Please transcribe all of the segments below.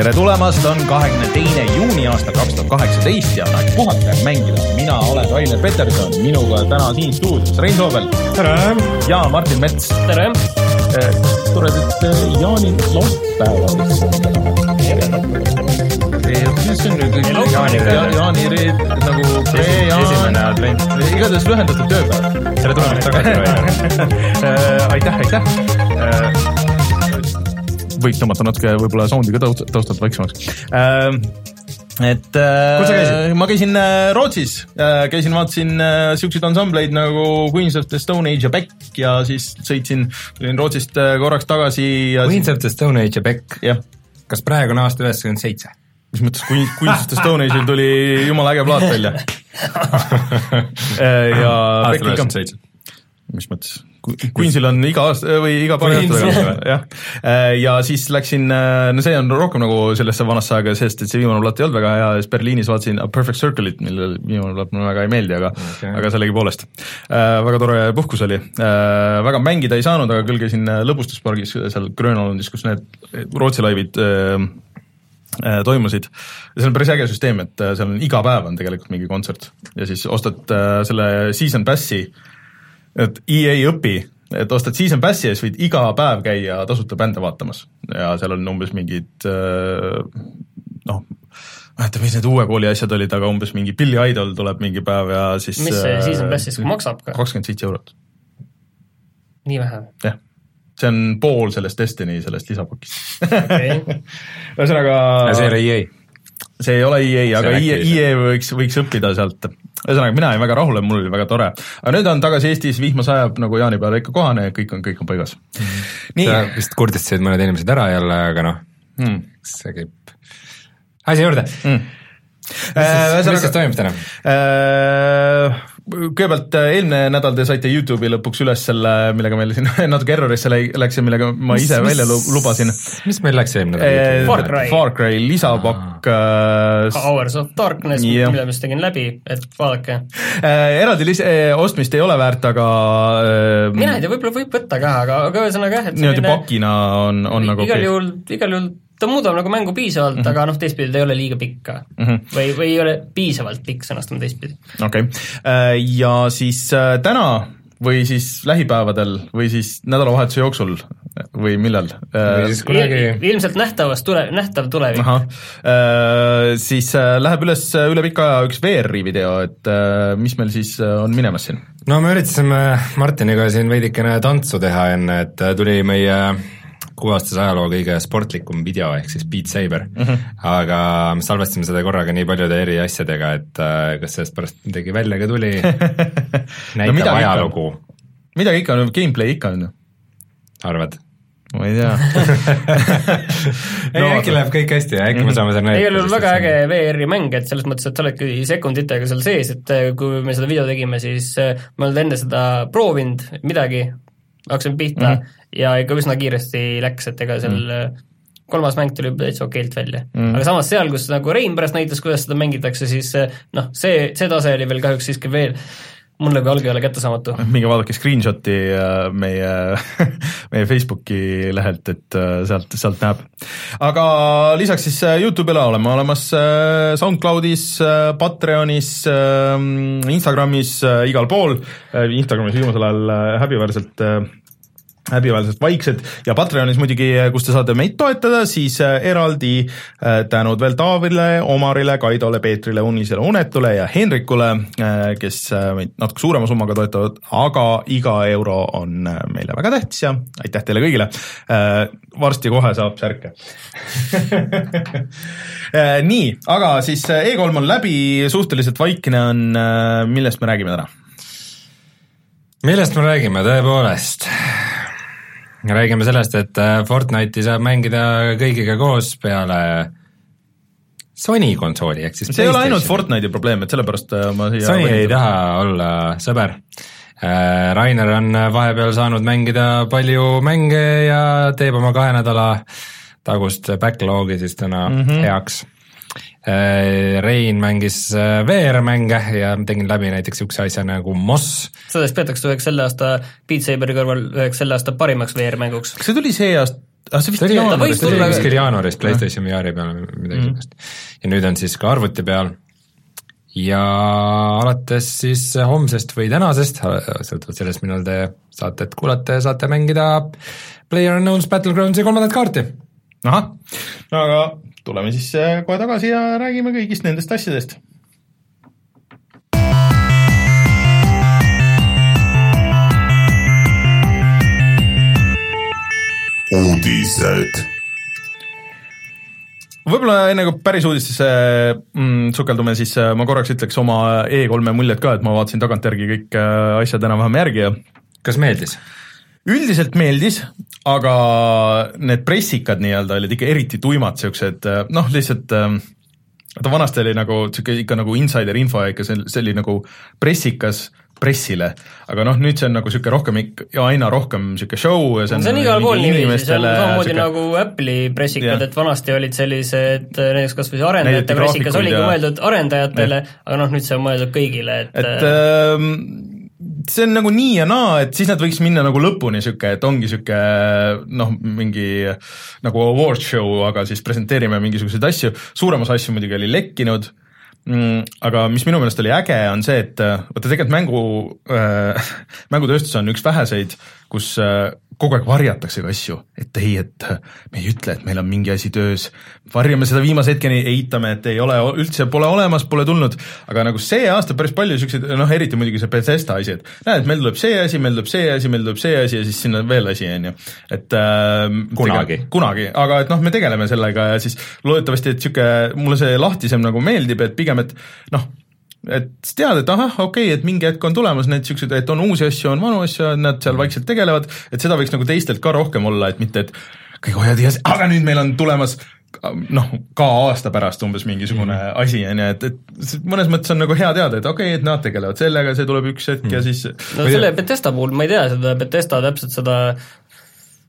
tere tulemast, on kahekümne teine juuni aastal kaks tuhat kaheksateist ja aeg puhata ja mängida. mina olen Rainer Peterson, minuga täna siin stuudios Rein Soobel. tere! ja Martin Mets. tere! toredat jaanilaupäeva mis see on nüüd? jaanireede. jaanireed nagu pre-jaan. esimene advent. igatahes lühendatud tööpäev. tere tulemast tagasi, Rainer. aitäh, aitäh võiks tõmmata natuke võib-olla sound'i ka taust, taustalt vaiksemaks äh,. et äh, ma käisin äh, Rootsis äh,, käisin, vaatasin siukseid ansambleid nagu Queens of the Stone Age ja Beck ja siis sõitsin, tulin Rootsist korraks tagasi ja Queens of the Stone Age ja Beck. kas praegu on aasta üheksakümmend seitse? mis mõttes, Queens, Queens of the Stone Age'il tuli jumala äge plaat välja ja üheksakümmend seitse. mis mõttes? Queensil on iga aasta või iga paari aasta tagasi, jah. ja siis läksin, no see on rohkem nagu sellesse vanasse aega, sest et see viimane plaat ei olnud väga hea, siis Berliinis vaatasin A Perfect Circle'it, millel viimane plaat mulle väga ei meeldi, aga okay. aga sellegipoolest äh,. väga tore puhkus oli äh,, väga mängida ei saanud, aga küll käisin lõbustuspargis seal Grönalandis, kus need Rootsi laivid äh, toimusid. see on päris äge süsteem, et seal on iga päev on tegelikult mingi kontsert ja siis ostad äh, selle season pass'i äh, et EA ei õpi, et ostad season pass'i ja siis võid iga päev käia tasuta bände vaatamas ja seal on umbes mingid äh, noh, ma ei mäleta, mis need uue kooli asjad olid, aga umbes mingi Billy Idol tuleb mingi päev ja siis mis see season pass siis maksab ka? kakskümmend seitse eurot. nii vähe? jah, see on pool sellest Destiny sellest lisapakist okay. ühesõnaga see ei ole EA? See ei ole EA, aga EA, EA võiks, võiks õppida sealt. Ühesõnaga, mina olin väga rahul ja mul oli väga tore. aga nüüd on tagasi Eestis, vihma sajab nagu jaanipäeval ikka kohane ja kõik on, kõik on paigas. Mm.. sa vist kurdistasid mõned inimesed ära jälle, aga noh mm., see käib. Asja juurde. Mm.. mis siis toimub täna? Äh,? Kõigepealt äh, eelmine nädal te saite Youtube'i lõpuks üles selle, millega meil siin natuke errorisse läks ja millega ma ise mis, välja lubasin. mis meil läks eelmine nädal äh,? Far Cry. Far Cry lisapakk äh,. Hours of Darkness yeah., mille ma just tegin läbi, et vaadake äh,. eraldi lis- ostmist ei ole väärt, aga äh, mina ei tea, võib-olla võib võtta ka, aga, aga ühesõnaga jah, et niimoodi pakina on, on nagu igal juhul, igal juhul ta muudab nagu mängu piisavalt mm, -hmm. aga noh, teistpidi ta ei ole liiga pikk ka mm. -hmm. või, või ei ole piisavalt pikk, sõnastame teistpidi. okei okay., ja siis äh, täna või siis lähipäevadel või siis nädalavahetuse jooksul või millal? siis kunagi ilmselt nähtavas tule, nähtav tulevik. Siis äh, läheb üles üle pika aja üks VR-i video, et äh, mis meil siis on minemas siin? no me üritasime Martiniga siin veidikene tantsu teha enne, et tuli meie kuueaastase ajaloo kõige sportlikum video, ehk siis Beat Saber mm. -hmm. aga me salvestasime seda korraga nii paljude eri asjadega, et äh, kas sellest pärast midagi välja ka tuli näitab no, ajalugu. midagi ikka, gameplay ikka on ju. arvad? ma ei tea ei no,, äkki läheb kõik hästi ja äkki me saame selle igal juhul väga äge VR-i mäng, et selles mõttes, et sa oledki sekunditega seal sees, et äh, kui me seda video tegime, siis äh, ma ei olnud enne seda proovinud midagi, hakkasin pihta mm -hmm. Ja ikka üsna kiiresti läks, et ega seal mm kolmas mäng tuli täitsa okeilt välja mm.. aga samas seal, kus nagu Rein pärast näitas, kuidas seda mängitakse, siis noh, see, see tase oli veel kahjuks siiski veel mulle kui algajale kättesaamatu. minge vaadake screenshot'i äh, meie meie Facebooki lehelt, et äh, sealt, sealt näeb. aga lisaks siis Youtube'ile oleme olemas SoundCloudis, Patreonis, Instagramis, igal pool. Instagramis viimasel ajal häbiväärselt häbiväärselt vaiksed. Ja Patreonis muidugi, kus te saate meid toetada, siis äh, eraldi äh, tänud veel Taavile, Omarile, Kaidole, Peetrile, Unisele, Unetule ja Henrikule, äh, kes meid natuke suurema summaga toetavad, aga iga euro on meile väga tähtis ja aitäh teile kõigile. varsti kohe saab särke. Nii, aga siis E3 on läbi, suhteliselt vaikne on, millest me räägime täna? millest me räägime, tõepoolest räägime sellest, et äh, Fortnite'i saab mängida kõigiga koos peale Sony konsooli, ehk siis see ei ole ainult Fortnite'i probleem, et sellepärast äh, ma siia Sony ei taha olla sõber. Äh, Rainer on vahepeal saanud mängida palju mänge ja teeb oma kahe nädala tagust backlog'i siis täna mm -hmm. heaks Rein mängis äh, VR-mänge ja tegin läbi näiteks niisuguse asja nagu Moss. sellest peetakse üheks selle aasta Beat Saberi kõrval üheks selle aasta parimaks VR-mänguks. kas see tuli see aasta, ah, see vist oli, võiks see oli kuskil jaanuaris PlayStation VR-i peal või midagi Mhm. niisugust. ja nüüd on siis ka arvuti peal ja alates siis homsest või tänasest, sõltuvalt sellest, millal te saadet kuulate, saate mängida PlayerUnknown's Battlegroundsi kolmandat kaarti. Ahah, aga tuleme siis äh, kohe tagasi ja räägime kõigist nendest asjadest. uudised võib-olla enne kui päris uudistesse mm, sukeldume, siis äh, ma korraks ütleks oma E3-e muljed ka, et ma vaatasin tagantjärgi kõik äh, asjad enam-vähem järgi ja kas meeldis? Üldiselt meeldis, aga need pressikad nii-öelda olid ikka eriti tuimad, niisugused noh, lihtsalt äh, vaata vanasti oli nagu niisugune ikka nagu insider info ja ikka see, see oli nagu pressikas pressile, aga noh, nüüd see on nagu niisugune rohkem ikka ja aina rohkem niisugune show ja see on see on igal pool niiviisi, see on samamoodi sihuke- nagu Apple'i pressikad et vanasti olid sellised, näiteks kas või see arendajate pressikas oligi ja- mõeldud arendajatele, aga noh, nüüd see on mõeldud kõigile, et, et ähm, see on nagu nii ja naa, et siis nad võiks minna nagu lõpuni niisugune, et ongi niisugune noh, mingi nagu award show, aga siis presenteerime mingisuguseid asju, suurem osa asju muidugi oli lekkinud mm,, aga mis minu meelest oli äge, on see, et äh, vaata tegelikult mängu äh,, mängutööstus on üks väheseid, kus äh, kogu aeg varjataksegi asju, et ei, et me ei ütle, et meil on mingi asi töös, varjame seda viimase hetkeni, eitame, et ei ole üldse, pole olemas, pole tulnud, aga nagu see aasta päris palju niisuguseid, noh eriti muidugi see Bethesda asi, et näed, meil tuleb see asi, meil tuleb see asi, meil tuleb see asi ja siis sinna veel asi, on ju, et äh, Kunagi. kunagi, aga et noh, me tegeleme sellega ja siis loodetavasti, et niisugune, mulle see lahtisem nagu meeldib, et pigem, et noh, et tead, et ahah, okei okay,, et mingi hetk on tulemas need niisugused, et on uusi asju, on vanu asju, nad seal vaikselt tegelevad, et seda võiks nagu teistelt ka rohkem olla, et mitte, et kõik hoiavad ja aga nüüd meil on tulemas noh, ka aasta pärast umbes mingisugune mm. asi, on ju, et, et mõnes mõttes on nagu hea teada, et okei okay,, et nad tegelevad sellega, see tuleb üks hetk mm. ja siis no selle Betesta puhul ma ei tea seda Betesta täpselt seda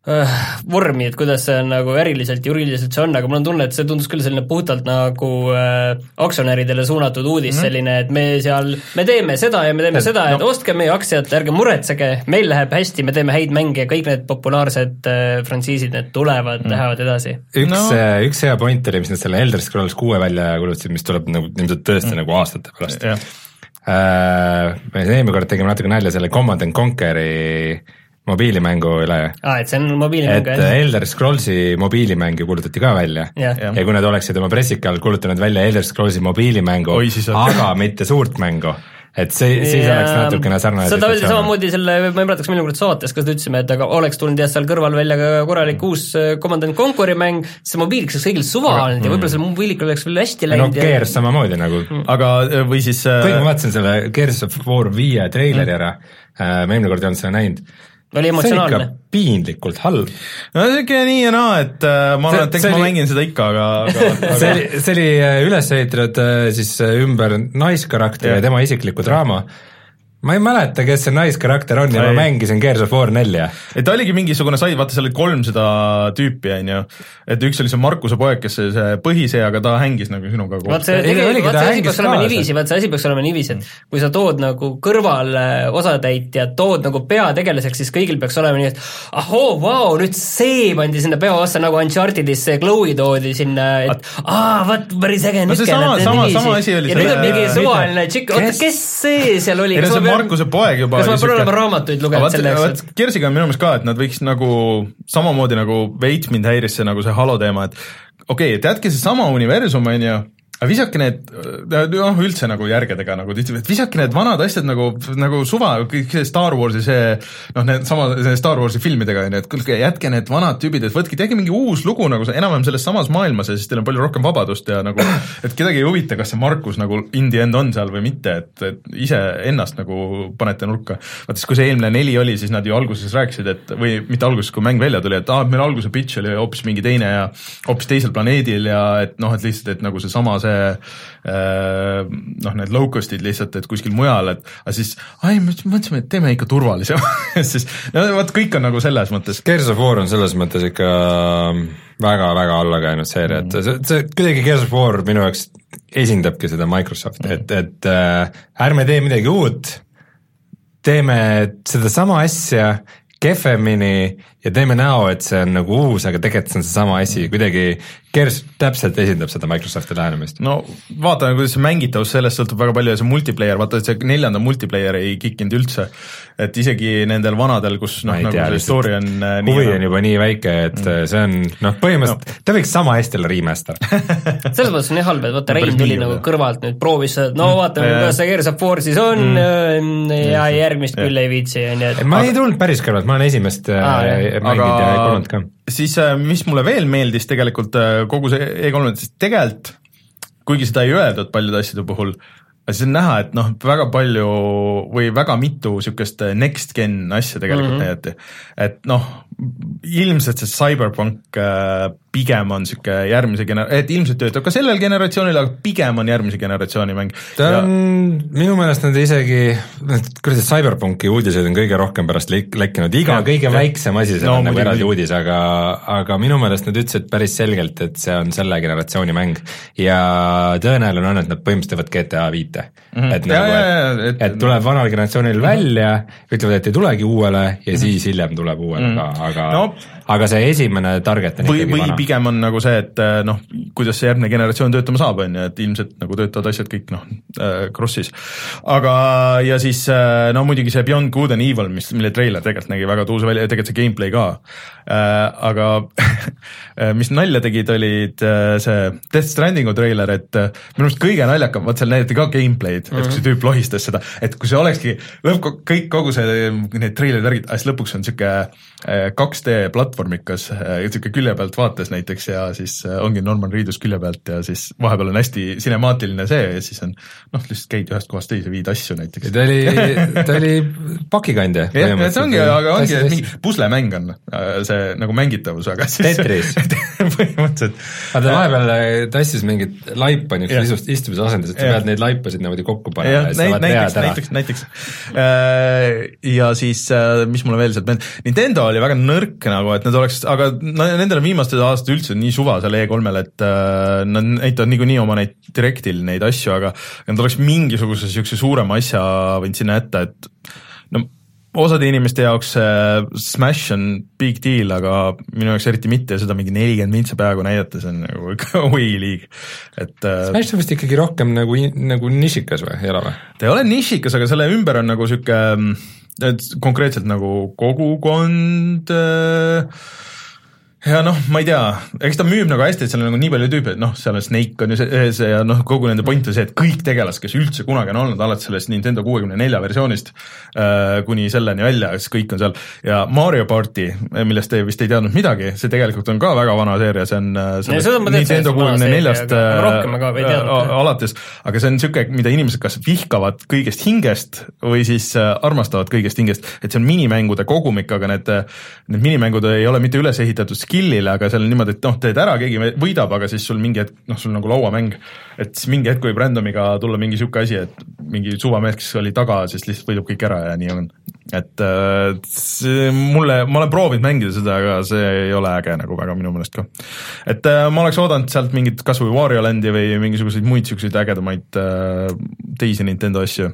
vormi, et kuidas see on nagu äriliselt, juriidiliselt see on, aga mul on tunne, et see tundus küll selline puhtalt nagu äh, aktsionäridele suunatud uudis mm, -hmm. selline, et me seal, me teeme seda ja me teeme Et, seda, et no- ostke meie aktsiat, ärge muretsege, meil läheb hästi, me teeme häid mänge, kõik need populaarsed äh, frantsiisid, need tulevad mm., lähevad edasi. üks No. üks hea point oli, mis nad selle Elder Scrolls kuue välja kuulutasid, mis tuleb nagu ilmselt tõesti mm. nagu aastate pärast äh, me eelmine kord tegime natuke nalja selle Command and Conquer'i mobiilimängu üle, aa, et see on mobiilimäng, et jah? Elder Scrollsi mobiilimäng ju kuulutati ka välja. Jah. Jah. ja kui nad oleksid oma presika all kuulutanud välja Elder Scrollsi mobiilimängu aga mitte suurt mängu, et see, siis Ja oleks natukene sarnane seda öeldi samamoodi selle, ma ei mäleta, kas milline kord saates, kas ütlesime, et aga oleks tulnud jah, seal kõrval välja ka korralik uus äh, Command and Conquer'i mäng, see mobiiliks oleks kõigil suva olnud ja võib-olla sellel mobiilikul oleks veel hästi no läinud ja Gears samamoodi nagu. Aga või siis äh, kuigi ma vaatasin selle Gears of War viie treileri ära. Äh,, ma eelmine kord ei olnud seda näinud, oli see emotsionaalne. piinlikult halb. no sihuke nii ja naa, et äh, ma arvan, et eks see ma oli- mängin seda ikka, aga, aga, see aga oli, see oli äh, üles ehitatud äh, siis äh, ümber naiskarakteri ja tema isiklikku draama. Ma ei mäleta, kes see naiskarakter on ja Ei. ma mängisin Gears of War nelja. et ta oligi mingisugune sai, vaata seal oli kolm seda tüüpi, on ju, et üks oli see Markuse poeg, kes see, see põhisee, aga ta hängis nagu sinuga vaat koos. see Ei, tegelikult, vaat see asi peaks olema niiviisi, vaat see asi peaks olema niiviisi, et kui sa tood nagu kõrval äh, osatäitjad, tood nagu peategelaseks, siis kõigil peaks olema nii, et ahoo, vau, nüüd see pandi sinna peaossa nagu Unchartedis see Chloe toodi sinna, et aa, vot päris äge No see sama- sama- sama asi oli ja nüüd on selle- mingi suvaline tšikk, oota, Kes- see seal oli? ei no see Markuse poeg juba kas ma pean olema raamatuid lugenud selle jaoks, Kersiga on minu meelest ka, et nad võiks nagu samamoodi nagu veits mind häiris see nagu see Halo teema, et okei okay,, et jätke seesama universum, on ju, aga visake need noh, üldse nagu järgedega nagu et visake need vanad asjad nagu, nagu suva, kõik see Star Warsi see noh, need sama, see Star Warsi filmidega on ju, et kuulge, jätke need vanad tüübid, et võtke, tehke mingi uus lugu nagu enam-vähem selles samas maailmas ja siis teil on palju rohkem vabadust ja nagu et kedagi ei huvita, kas see Markus nagu in the end on seal või mitte, et, et iseennast nagu panete nurka. vaata siis, kui see eelmine neli oli, siis nad ju alguses rääkisid, et või mitte alguses, kui mäng välja tuli, et aa, meil alguse pitch oli hoopis mingi teine ja hoopis teisel planeedil ja et noh, et lihtsalt, et nagu seesama see äh, noh, need low-cost'id lihtsalt, et kuskil mujal, et aga siis ai, mõtlesime, et teeme ikka turvalisem siis no vot, kõik on nagu selles mõttes. Gears of War on selles mõttes ikka väga-väga alla käinud seeria, et see, see kuidagi Gears of War minu jaoks esindabki seda Microsofti, et, et äh, ärme tee midagi uut, teeme sedasama asja kehvemini ja teeme näo, et see on nagu uus, aga tegelikult see on seesama asi, kuidagi Gears täpselt esindab seda Microsofti lähenemist. no vaatame, kuidas see mängitavus, sellest sõltub väga palju ja see multiplayer, vaata et see neljanda multiplayer ei kikkinud üldse. et isegi nendel vanadel, kus noh, nagu tea, see story on äh, huvi on juba nii väike, et mm. see on noh, põhimõtteliselt no. ta võiks sama hästi olla remaster selles mõttes on jah halb, et vaata Rein tuli nagu kõrvalt nüüd proovis, no mm. vaatame, kuidas see Gears of War siis on mm. ja järgmist küll ei viitsi, on ju, et ma ei tulnud päris kõrvalt, ma olen esimest ah, kuulnud ka. siis äh, mis mulle veel meeldis tegelikult kogu see E3-l, siis tegelikult kuigi seda ei öeldud paljude asjade puhul, aga siis on näha, et noh, väga palju või väga mitu niisugust next gen asja tegelikult mm -hmm. näidati. et noh, ilmselt see CyberPunk äh, pigem on niisugune järgmise gener-, et ilmselt töötab ka sellel generatsioonil, aga pigem on järgmise generatsiooni mäng. ta ja... on, minu meelest nad isegi, kuradi CyberPunki uudised on kõige rohkem pärast lek-, lekkinud, iga ja, kõige ja. väiksem asi, seal no, on nagu eraldi uudis, aga aga minu meelest nad ütlesid päris selgelt, et see on selle generatsiooni mäng. ja tõenäoline on, et nad põhimõtteliselt teevad GTA viite mm. -hmm. et nagu, et, et, et tuleb vanal generatsioonil välja, ütlevad, et ei tulegi uuele ja mm -hmm. siis hiljem tuleb uuele mm -hmm. ka, aga no, aga see esimene target on või, või vana. pigem on nagu see, et eh, noh, kuidas see järgmine generatsioon töötama saab, on ju, et ilmselt nagu töötavad asjad kõik noh, eh, cross'is. aga, ja siis eh, no muidugi see Beyond Good and Evil, mis, mille treiler tegelikult nägi väga tuus välja, tegelikult see gameplay ka. aga mis nalja tegid, olid see Death Strandingu treiler, et minu arust kõige naljakam, vot seal näidati ka gameplay'd mm, -hmm. et kui see tüüp lohistas seda, et kui see olekski lõpp, kõik, kogu see, need treileri värgid, siis lõpuks on niisugune 2D platvormikas, niisugune külje pealt vaates näiteks ja siis äh, ongi Norman Reedus külje pealt ja siis vahepeal on hästi cinemaatiline see ja siis on noh, lihtsalt käid ühest kohast teise, viid asju näiteks. ta oli, ta oli pakikandja. jah, see ongi, aga ongi, et mingi puslemäng on äh, see nagu mängitavus, aga siis Tetris põhimõtteliselt. vaata vahepeal äh, tassis mingit laipa niisugust istumise asendus, et sa pead neid laipasid niimoodi kokku panema ja siis sa näiteks, näiteks, näiteks. ja siis, mis mulle veel sealt meeldis, Nintendo oli väga nõrk nagu, et nad oleks, aga nendel on viimastel aastatel üldse nii suva seal E3-l, et äh, nad näitavad niikuinii oma neid Directil neid asju, aga nad oleks mingisuguse niisuguse suurema asja võinud sinna jätta, et no osade inimeste jaoks see Smash on big deal, aga minu jaoks eriti mitte ja seda mingi nelikümmend mintsa peaaegu näidata, see on nagu ikka oi liig, et äh, Smash on vist ikkagi rohkem nagu, nagu nišikas või, ei ole või? ta ei ole nišikas, aga selle ümber on nagu niisugune et konkreetselt nagu kogukond äh, ja noh, ma ei tea, eks ta müüb nagu hästi, et seal on nagu nii palju tüüpe, et noh, seal on Snake on ju sees ja noh, kogu nende point on see, et kõik tegelased, kes üldse kunagi on olnud, alates sellest Nintendo kuuekümne nelja versioonist äh, kuni selleni välja, siis kõik on seal. Ja Mario party, millest te vist ei teadnud midagi, see tegelikult on ka väga vana seeria, see on äh, sellest Nintendo kuuekümne neljast äh, alates, aga see on niisugune, mida inimesed kas vihkavad kõigest hingest või siis äh, armastavad kõigest hingest, et see on minimängude kogumik, aga need, need minimängud ei ole mitte üles ehitatud skill'ile, aga seal on niimoodi, et noh, teed ära, keegi võidab, aga siis sul mingi hetk, noh, sul nagu lauamäng, et siis mingi hetk võib random'iga tulla mingi niisugune asi, et mingi suvamees, kes oli taga, siis lihtsalt võidab kõik ära ja nii on. et äh, see mulle, ma olen proovinud mängida seda, aga see ei ole äge nagu väga minu meelest ka. et äh, ma oleks oodanud sealt mingit kas või Wario Landi või mingisuguseid muid niisuguseid ägedamaid äh, teisi Nintendo asju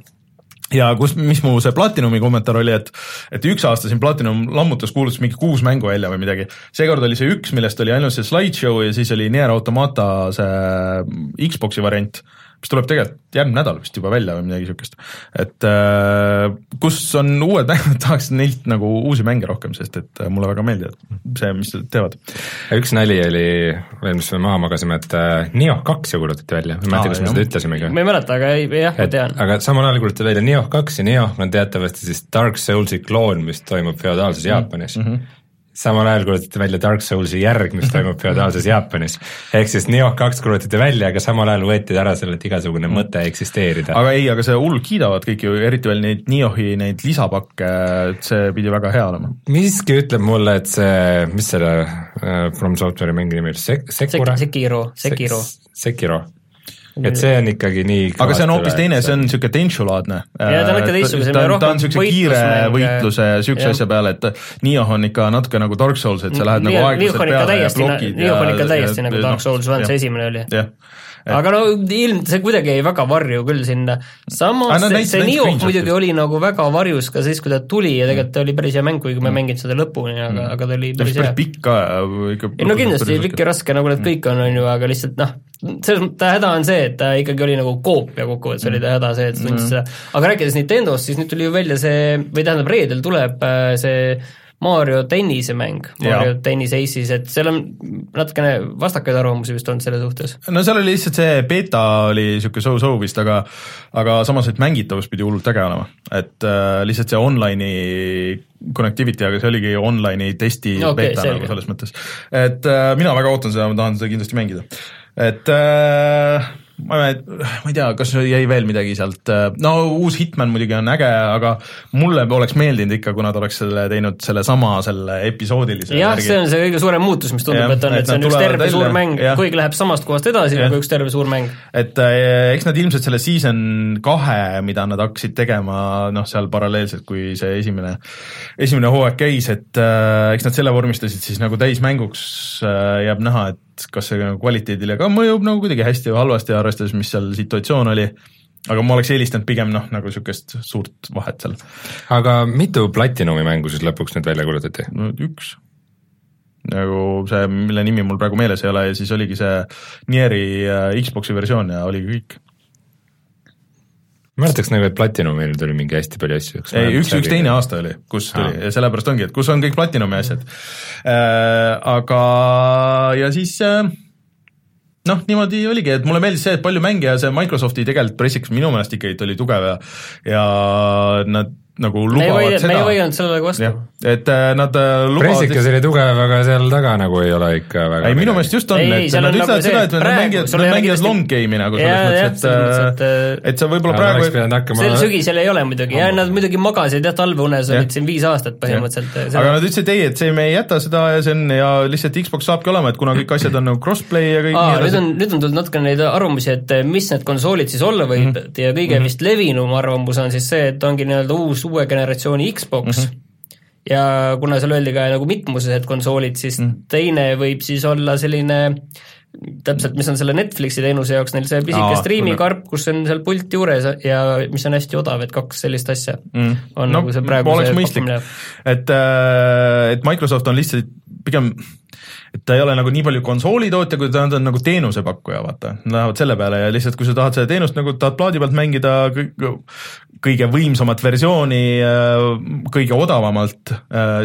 ja kus, mis mu see Platinumi kommentaar oli, et et üks aasta siin Platinum lammutas, kuulutas mingi kuus mängu välja või midagi, seekord oli see üks, millest oli ainult see slideshow ja siis oli Nier Automata see Xbox'i variant mis tuleb tegelikult järgmine nädal vist juba välja või midagi niisugust. et äh, kus on uued mängud, tahaks neilt nagu uusi mänge rohkem, sest et äh, mulle väga meeldivad see, mis nad teevad. üks nali oli veel, mis me maha magasime, et äh, Nioh kaks ju kuulutati välja, ma ei mäleta, kas me seda ütlesimegi. ma ei mäleta, aga ei, jah, ma tean. aga samal ajal kuulutati välja Nioh kaks ja Nioh on teatavasti siis Dark Soulsi kloon, mis toimub feodaalses Jaapanis mm. -hmm samal ajal kuulutati välja Dark Soulsi järg, mis toimub feodaalses Jaapanis. ehk siis Nioh kaks kuulutati välja, aga samal ajal võeti ära sellelt igasugune mõte eksisteerida. aga ei, aga see hullult kiidavad kõik ju, eriti veel neid Niohi neid lisapakke, et see pidi väga hea olema. miski ütleb mulle, et see, mis selle uh, From Software'i mängu nimi oli, Sek-, Sekura? Sekiro, Sekiro Sek,. Sekiro et see on ikkagi nii aga see on hoopis teine, see on niisugune tenšulaadne. Jaa, ta on ikka teistsugusem ja ta on rohkem niisuguse kiire võitluse ja niisuguse asja peale, et Nioh on ikka natuke nagu Dark Souls, et sa lähed nagu Nioh aeglaselt peale ja täiesti, blokid Nioh on ikka täiesti nagu noh, Dark Souls One, see esimene oli. aga no ilm, see kuidagi jäi väga varju küll sinna, samas nad see, näitasid see ainult Nioh muidugi oli nagu väga varjus ka siis, kui ta tuli ja tegelikult ta oli päris hea mäng, kuigi ma ei mänginud seda lõpuni, aga, aga ta oli päris hea. päris. pikk ka ikka ei no kindlasti pikk ja raske, nagu need kõik on, on ju, aga lihtsalt noh, selles mõttes ta häda on see, et ta ikkagi oli nagu koopia kokkuvõttes oli ta häda see, et sa tundsid seda, aga rääkides Nintendost, siis nüüd tuli ju välja see, või tähendab, reedel tuleb äh, see Mario tennisemäng, Mario tennis Aces, et seal on natukene vastakaid arvamusi vist olnud selle suhtes. no seal oli lihtsalt see beeta oli niisugune so-so vist, aga aga samas, et mängitavus pidi hullult äge olema, et äh, lihtsalt see online'i connectivity, aga see oligi online'i testi okay, beeta nagu selles mõttes. et äh, mina väga ootan seda, ma tahan seda kindlasti mängida. Et äh, ma ei, ma ei tea, kas jäi veel midagi sealt, no uus Hitman muidugi on äge, aga mulle oleks meeldinud ikka, kui nad oleks selle teinud sellesama selle episoodilise jah, see on see kõige suurem muutus, mis tundub, et on, et see on üks terve suur välja, mäng, jah. kuigi läheb samast kohast edasi, aga üks terve suur mäng. et äh, eks nad ilmselt selle season kahe, mida nad hakkasid tegema noh, seal paralleelselt, kui see esimene, esimene hooaeg käis, et äh, eks nad selle vormistasid siis nagu täismänguks äh,, jääb näha, et kas see nagu kvaliteedile ka mõjub nagu kuidagi hästi või halvasti, arvestades, mis seal situatsioon oli aga ma oleks eelistanud pigem noh, nagu niisugust suurt vahet seal, aga mitu Platinumi mängu siis lõpuks nüüd välja kuulutati? no üks nagu see, mille nimi mul praegu meeles ei ole ja siis oligi see Nieri äh, Xbox'i versioon ja oligi kõik. Mäletaks nagu, et Platinumil tuli mingi hästi palju asju. ei, üks, üks teine aasta oli, kus tuli Aa. ja sellepärast ongi, et kus on kõik Platinumi asjad äh,. aga, ja siis äh, noh, niimoodi oligi, et mulle meeldis see, et palju mänge ja see Microsofti tegelikult pressiks minu meelest ikkagi oli tugev ja ja nad nagu me ei lubavad võidelnud, me ei seda, võidelnud sellele vastu. Et äh, nad äh, lubavad pressikas oli tugev, aga seal taga nagu ei ole ikka väga ei, minu meelest just on, et nad on ütlevad nagu seda, see, et nad mängivad, nad ole mängivad long game'i nagu selles mõttes, selles mõttes, et et, et sa võib-olla praegu sel sügisel ei ole muidugi. Ja nad muidugi magasid jah, talveunes olid siin viis aastat põhimõtteliselt. aga nad ütlesid ei, et see, me ei jäta seda ja see on ja lihtsalt Xbox saabki olema, et kuna kõik asjad on nagu crossplay ja kõik nüüd edasi. on, nüüd on tulnud natuke neid arvamusi, et mis need konsoolid siis olla võib mm Mhm. ja kõige -hmm. vist levinum arvamus on siis see, et ongi nii-öelda uus uue generatsiooni Xbox mm. -hmm. ja kuna seal öeldi ka nagu mitmused konsoolid, siis mm teine võib siis olla selline täpselt, mis on selle Netflixi teenuse jaoks neil see pisike Aa, striimikarp, kus on seal pult juures ja mis on hästi odav, et kaks sellist asja Mm. on no, nagu see praegu oleks see mõistlik et, et Microsoft on lihtsalt pigem et ta ei ole nagu nii palju konsoolitootja, kui ta on, ta on nagu teenusepakkuja, vaata, nad lähevad selle peale ja lihtsalt, kui sa tahad seda teenust nagu tahad plaadi pealt mängida kõige võimsamat versiooni äh, kõige odavamalt,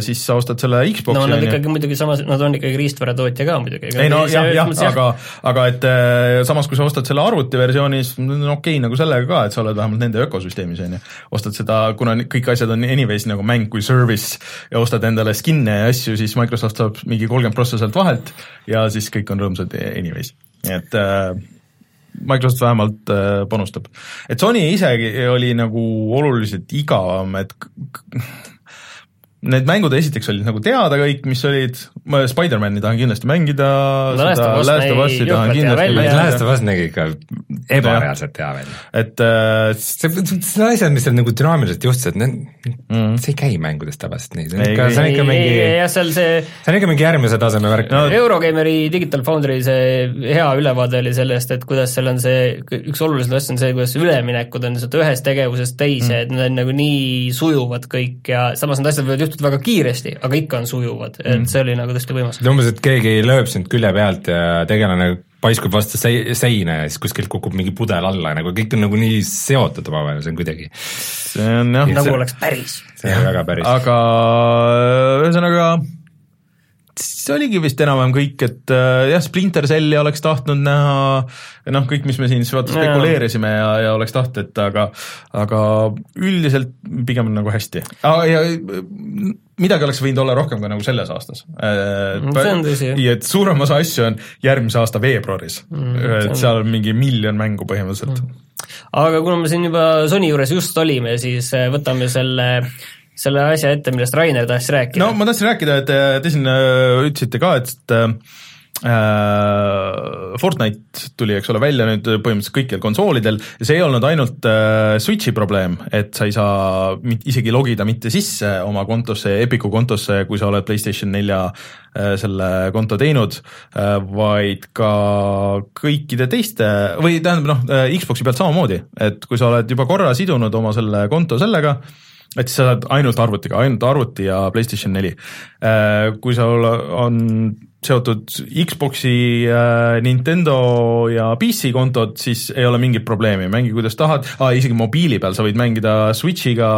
siis sa ostad selle Xbox'i no nad ikkagi muidugi samas, nad on ikkagi riistvara-tootja ka muidugi. ei no jah, jah, aga, aga et äh, samas, kui sa ostad selle arvutiversiooni, siis on okei okay, nagu sellega ka, et sa oled vähemalt nende ökosüsteemis, on ju. ostad seda, kuna kõik asjad on anyways nagu mäng kui service ja ostad endale skin'e ja asju, siis Microsoft saab mingi kolmkümmend prossa sealt vahelt ja siis kõik on rõõmsad anyways, nii et äh, Microsoft vähemalt äh, panustab. et Sony isegi oli nagu oluliselt igavam, et Need mängud esiteks olid nagu teada kõik, mis olid, ma Spider-man'i tahan kindlasti mängida, seda Last of nägi Us'i tahan kindlasti välja. Last mängida, of Us nägi ikka ebareaalselt hea välja. et äh, see, need asjad, mis seal nagu dünaamiliselt juhtusid, need mm, see ei käi mängudest tavaliselt nii, see on Ei, ikka, see on ikka mingi, jah, seal see see on ikka mingi järgmise taseme värk No-. Eurogeimeri Digital Foundry see hea ülevaade oli sellest, et kuidas seal on see, üks olulisem asja on see, kuidas üleminekud on lihtsalt ühest tegevusest teise mm., et need on nagu nii sujuvad kõik ja samas need asjad võivad juhtuda väga kiiresti, aga ikka on sujuvad, et see oli nagu tõesti võimas. umbes, et keegi lööb sind külje pealt ja tegelane paiskub vastu sei-, seina ja siis kuskilt kukub mingi pudel alla ja nagu kõik on nagu nii seotud omavahel, see on kuidagi, see on jah, nagu oleks päris. see on väga päris. aga ühesõnaga see oligi vist enam-vähem kõik, et äh, jah, Splinter Celli oleks tahtnud näha, noh, kõik, mis me siin siis vaata spekuleerisime ja, ja oleks tahtnud, aga aga üldiselt pigem nagu hästi ja midagi oleks võinud olla rohkem ka nagu selles aastas. see on tõsi, ja et suurem osa asju on järgmise aasta veebruaris mm,, see et seal on mingi miljon mängu põhimõtteliselt mm.. aga kuna me siin juba Sony juures just olime, siis äh, võtame selle, selle asja ette, millest Rainer tahtis rääkida. No ma tahtsin rääkida, et äh, te siin äh, ütlesite ka, et äh, äh, Fortnite tuli, eks ole, välja nüüd põhimõtteliselt kõikidel konsoolidel ja see ei olnud ainult äh, Switchi probleem, et sa ei saa isegi logida mitte sisse oma kontosse, Epicu kontosse, kui sa oled PlayStation nelja äh, selle konto teinud äh,, vaid ka kõikide teiste või tähendab noh äh,, Xbox'i pealt samamoodi, et kui sa oled juba korra sidunud oma selle konto sellega, et siis sa saad ainult arvutiga, ainult arvuti ja PlayStation neli. Äh, kui sul on seotud Xbox'i, äh, Nintendo ja PC kontod, siis ei ole mingit probleemi, mängi kuidas tahad ah,, isegi mobiili peal sa võid mängida Switch'iga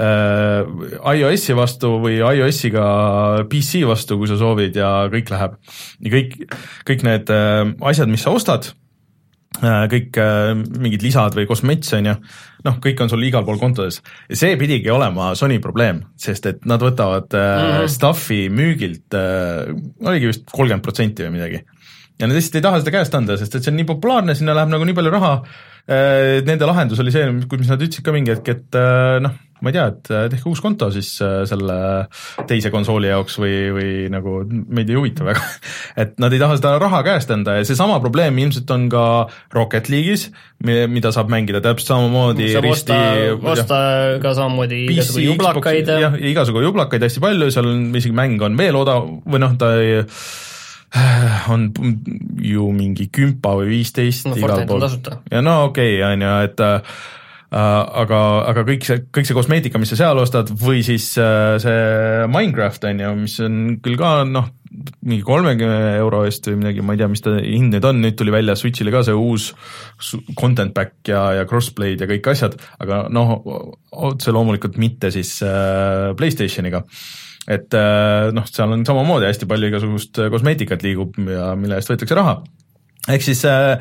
äh, iOS-i vastu või iOS-iga PC vastu, kui sa soovid ja kõik läheb. ja kõik, kõik need äh, asjad, mis sa ostad äh,, kõik mingid lisad või kosmets, on ju, noh, kõik on sul igal pool kontodes. see pidigi olema Sony probleem, sest et nad võtavad äh, mm -hmm. stuff'i müügilt äh,, oligi vist kolmkümmend protsenti või midagi. ja nad lihtsalt ei taha seda käest anda, sest et see on nii populaarne, sinna läheb nagu nii palju raha äh,, nende lahendus oli see, mis nad ütlesid ka mingi hetk, et äh, noh, ma ei tea, et äh, tehke uus konto siis äh, selle teise konsooli jaoks või, või nagu meid ei huvita väga. et nad ei taha seda raha käest anda ja seesama probleem ilmselt on ka Rocket League'is, mida saab mängida täpselt samamoodi saab risti osta, osta ka samamoodi igasugu jublakaid. jah, igasugu jublakaid hästi palju, seal on isegi mäng on veel odav või noh, ta ei on ju mingi kümpa või viisteist no, igal pool. ja no okei okay,, on ju, et äh, aga, aga kõik see, kõik see kosmeetika, mis sa seal ostad, või siis äh, see Minecraft on ju, mis on küll ka noh, mingi kolmekümne euro eest või midagi, ma ei tea, mis ta hind nüüd on, nüüd tuli välja Switch'ile ka see uus content back ja, ja crossplay'd ja kõik asjad, aga noh, otse loomulikult mitte siis äh, Playstationiga et äh, noh, seal on samamoodi hästi palju igasugust kosmeetikat liigub ja mille eest võetakse raha. ehk siis äh,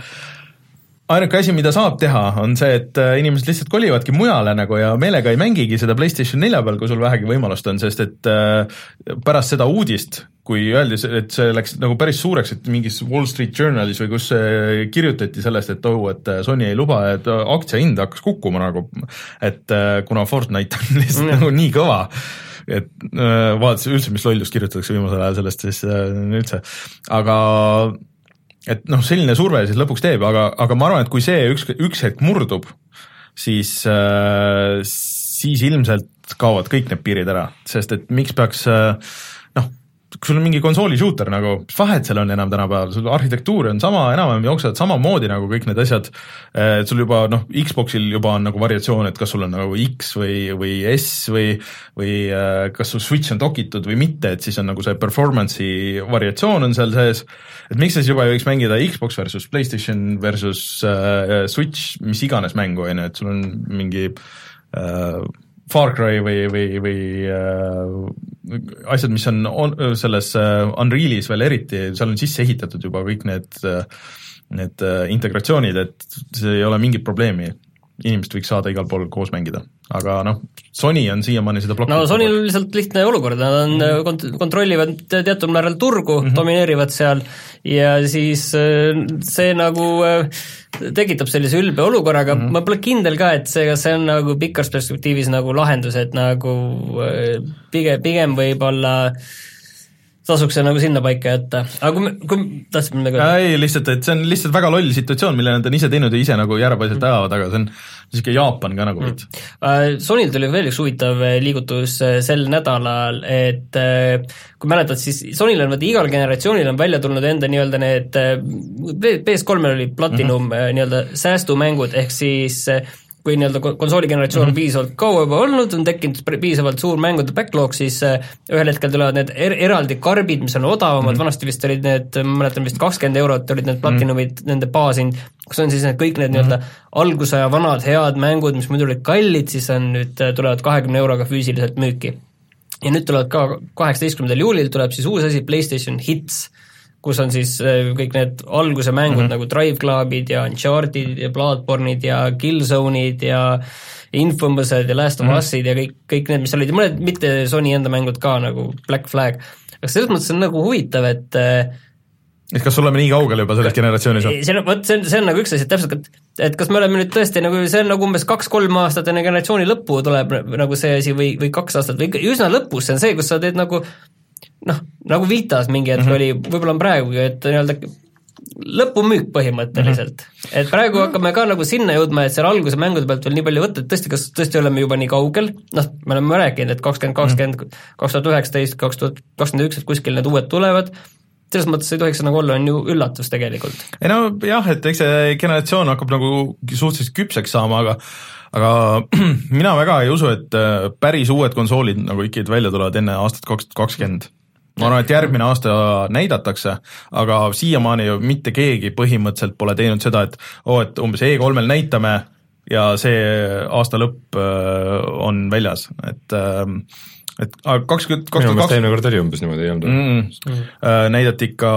ainuke asi, mida saab teha, on see, et äh, inimesed lihtsalt kolivadki mujale nagu ja meelega ei mängigi seda PlayStation nelja peal, kui sul vähegi võimalust on, sest et äh, pärast seda uudist, kui öeldi, et see läks nagu päris suureks, et mingis Wall Street Journalis või kus kirjutati sellest, et oh, et äh, Sony ei luba, et aktsia hind hakkas kukkuma nagu, et kuna Fortnite on lihtsalt mm. nagu nii kõva, et vaadates üldse, mis lollust kirjutatakse viimasel ajal sellest, siis üldse, aga et noh, selline surve siis lõpuks teeb, aga, aga ma arvan, et kui see üks, üks hetk murdub, siis äh,, siis ilmselt kaovad kõik need piirid ära, sest et miks peaks äh, kui sul on mingi konsooli shooter nagu, mis vahet seal on enam tänapäeval, sul arhitektuur on sama, enam-vähem jooksevad samamoodi nagu kõik need asjad, et sul juba noh, Xboxil juba on nagu variatsioon, et kas sul on nagu X või, või S või või äh, kas su Switch on dokitud või mitte, et siis on nagu see performance'i variatsioon on seal sees, et miks sa siis juba ei võiks mängida Xbox versus PlayStation versus äh, Switch, mis iganes mängu, on ju, et sul on mingi äh, Far Cry või, või, või äh, asjad, mis on, on selles äh, Unrealis veel eriti, seal on sisse ehitatud juba kõik need äh,, need äh, integratsioonid, et see ei ole mingit probleemi. Inimesed võiks saada igal pool koos mängida, aga noh, Sony on siiamaani seda blokkinud. no Sonyl on lihtsalt lihtne olukord, nad on mm. kont-, kontrollivad teatud määral turgu mm, -hmm. domineerivad seal ja siis äh, see nagu äh, tekitab sellise ülbe olukorra, aga mm -hmm. ma pole kindel ka, et see, kas see on nagu pikas perspektiivis nagu lahendus, et nagu äh, pigem, pigem võib-olla tasuks see nagu sinnapaika jätta, aga kui kui tahtsid midagi öelda? ei, lihtsalt, et see on lihtsalt väga loll situatsioon, mille nad on ise teinud ja ise nagu mhm. ajavad, aga see on niisugune Jaapan ka nagu veits mm.. Sonyl tuli veel üks huvitav liigutus sel nädalal, et kui mäletad, siis Sonyl on vaata igal generatsioonil on välja tulnud enda nii-öelda need, PS3-l oli Platinum mm -hmm. nii-öelda säästumängud, ehk siis kui nii-öelda konsooli generatsioon on mm -hmm. piisavalt kaua juba olnud, on tekkinud piisavalt suur mängude backlog, siis ühel hetkel tulevad need er eraldi karbid, mis on odavamad mm, -hmm. vanasti vist olid need, ma mäletan vist kakskümmend eurot olid need Platinumid mm, -hmm. nende baashind, kus on siis need kõik need mm -hmm. nii-öelda algusaja vanad head mängud, mis muidu olid kallid, siis on nüüd, tulevad kahekümne euroga füüsiliselt müüki ja nüüd tulevad ka kaheksateistkümnendal juulil tuleb siis uus asi, PlayStation Hits, kus on siis äh, kõik need alguse mängud mm -hmm. nagu Drive Clubid ja Uncharted ja Bloodborne'id ja Killzone'id ja Infamous'ed ja Last of mhm. Us'id mm -hmm. ja kõik, kõik need, mis olid ja mõned mitte Sony enda mängud ka nagu Black Flag. aga selles mõttes on nagu huvitav, et äh, et kas oleme nii kaugel juba selles generatsioonis see on, vot see on, see on nagu üks asi, et täpselt, et et kas me oleme nüüd tõesti nagu, see on nagu umbes kaks-kolm aastat enne generatsiooni lõppu tuleb nagu see asi või, või kaks aastat või üsna lõpus, see on see, kus sa teed nagu noh, nagu Vitas mingi hetk mm -hmm. oli, võib-olla on praegugi, et nii-öelda lõpumüük põhimõtteliselt mm. -hmm. et praegu hakkame ka nagu sinna jõudma, et seal alguse mängude pealt veel nii palju võtta, et tõesti, kas tõesti oleme juba nii kaugel, noh, me oleme rääkinud, et kakskümmend kakskümmend, kaks tuhat üheksateist, kaks tuhat kakskümmend üks, et kuskil need uued tulevad, selles mõttes ei tohiks see nagu olla, on ju üllatus tegelikult. ei no jah, et eks see generatsioon hakkab nagu suhteliselt küpseks saama, aga aga mina väga ei usu, et äh, päris uued konsoolid nagu ikkagi välja tulevad enne aastat kaks tuhat kakskümmend ma arvan, et järgmine aasta näidatakse, aga siiamaani ju mitte keegi põhimõtteliselt pole teinud seda, et oo oh,, et umbes E3-l näitame ja see aasta lõpp äh, on väljas, et ähm, et kakskümmend, kaks tuhat kaks eelmine kord oli umbes niimoodi, ei olnud mm, mm. mm.? näidati ikka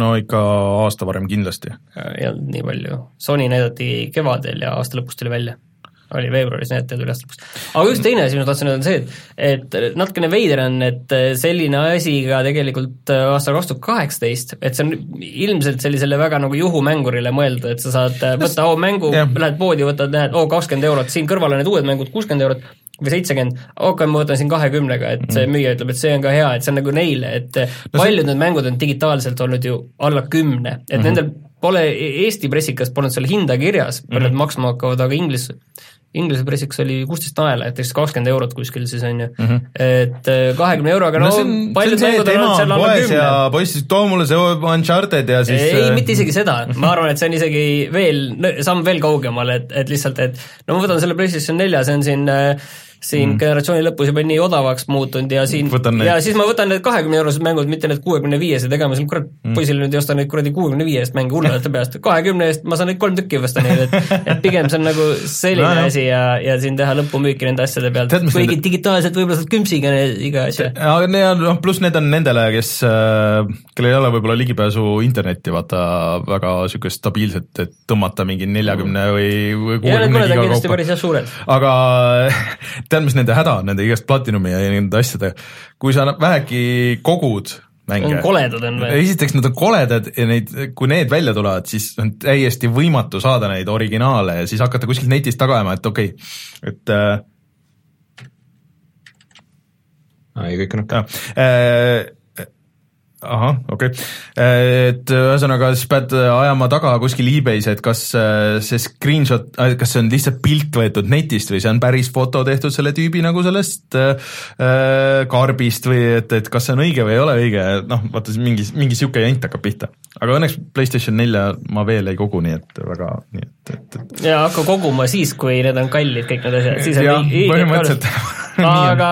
no ikka aasta varem kindlasti. ei olnud nii palju, Sony näidati kevadel ja aasta lõpus tuli välja oli veebruaris näitajad üles lõpuks. aga üks teine asi, mis ma tahtsin öelda, on see, et et natukene veider on, et selline asi ka tegelikult aastal kaks tuhat kaheksateist, et see on ilmselt sellisele väga nagu juhumängurile mõeldud, et sa saad võtta oo mängu, lähed poodi, võtad, näed, oo kakskümmend eurot, siin kõrval on need uued mängud, kuuskümmend eurot, või seitsekümmend, okei, ma võtan siin kahekümnega, et see mm. müüja ütleb, et see on ka hea, et see on nagu neile, et no paljud see... need mängud on digitaalselt olnud ju alla kümne, et mm -hmm. nendel pole, Eesti pressikas polnud seal hinda kirjas, palju mm -hmm. nad maksma hakkavad, aga inglis, Inglise pressiks oli kuusteist naela, et eks kakskümmend eurot kuskil siis on ju mm, -hmm. et äh, kahekümne euroga no, no paljud mängud on olnud seal alla kümne. poiss, too mulle see Uncharted ja siis ei, äh, mitte isegi seda, ma arvan, et see on isegi veel, samm veel kaugemal, et, et lihtsalt, et no ma võtan selle PlayStation nelja, see on siin äh, siin mm. generatsiooni lõpus juba nii odavaks muutunud ja siin ja siis ma võtan need kahekümne eurosed mängud, mitte need kuuekümne viiesed, ega ma seal kurat mm. poisile nüüd ei osta neid kuradi kuuekümne viie eest mänge hullulete peast, kahekümne eest ma saan neid kolm tükki osta neid, et et pigem see on nagu selline no, asi ja, ja siin teha lõpumüüki nende asjade pealt, kuigi need... digitaalselt võib-olla saad kümpsiga iga asja. aga need, noh, pluss need on nendele, kes, äh, kellel ei ole võib-olla ligipääsu internetti, vaata, väga niisugust stabiilset, et tõmmata mingi neljakümne või, või kuuekümne giga kaupa. aga tead, mis nende häda on, nende igast Platinumi ja nende asjadega, kui sa vähegi kogud mänge. koledad on või? esiteks nad on koledad ja neid, kui need välja tulevad, siis on täiesti võimatu saada neid originaale ja siis hakata kuskilt netist taga ajama, et okei okay,, et äh, ei, kõik on okei okay. äh, ahah, okei okay., et ühesõnaga siis pead ajama taga kuskil e-base, et kas äh, see screenshot, äh, kas see on lihtsalt pilt võetud netist või see on päris foto tehtud selle tüübi nagu sellest äh, äh karbist või et, et kas see on õige või ei ole õige, noh, vaata mingi, mingi niisugune jant hakkab pihta. Aga õnneks PlayStation nelja ma veel ei kogu, nii et väga, nii et, et, et ja hakka koguma siis, kui need on kallid, kõik need asjad, siis on ja, põhimõtteliselt aga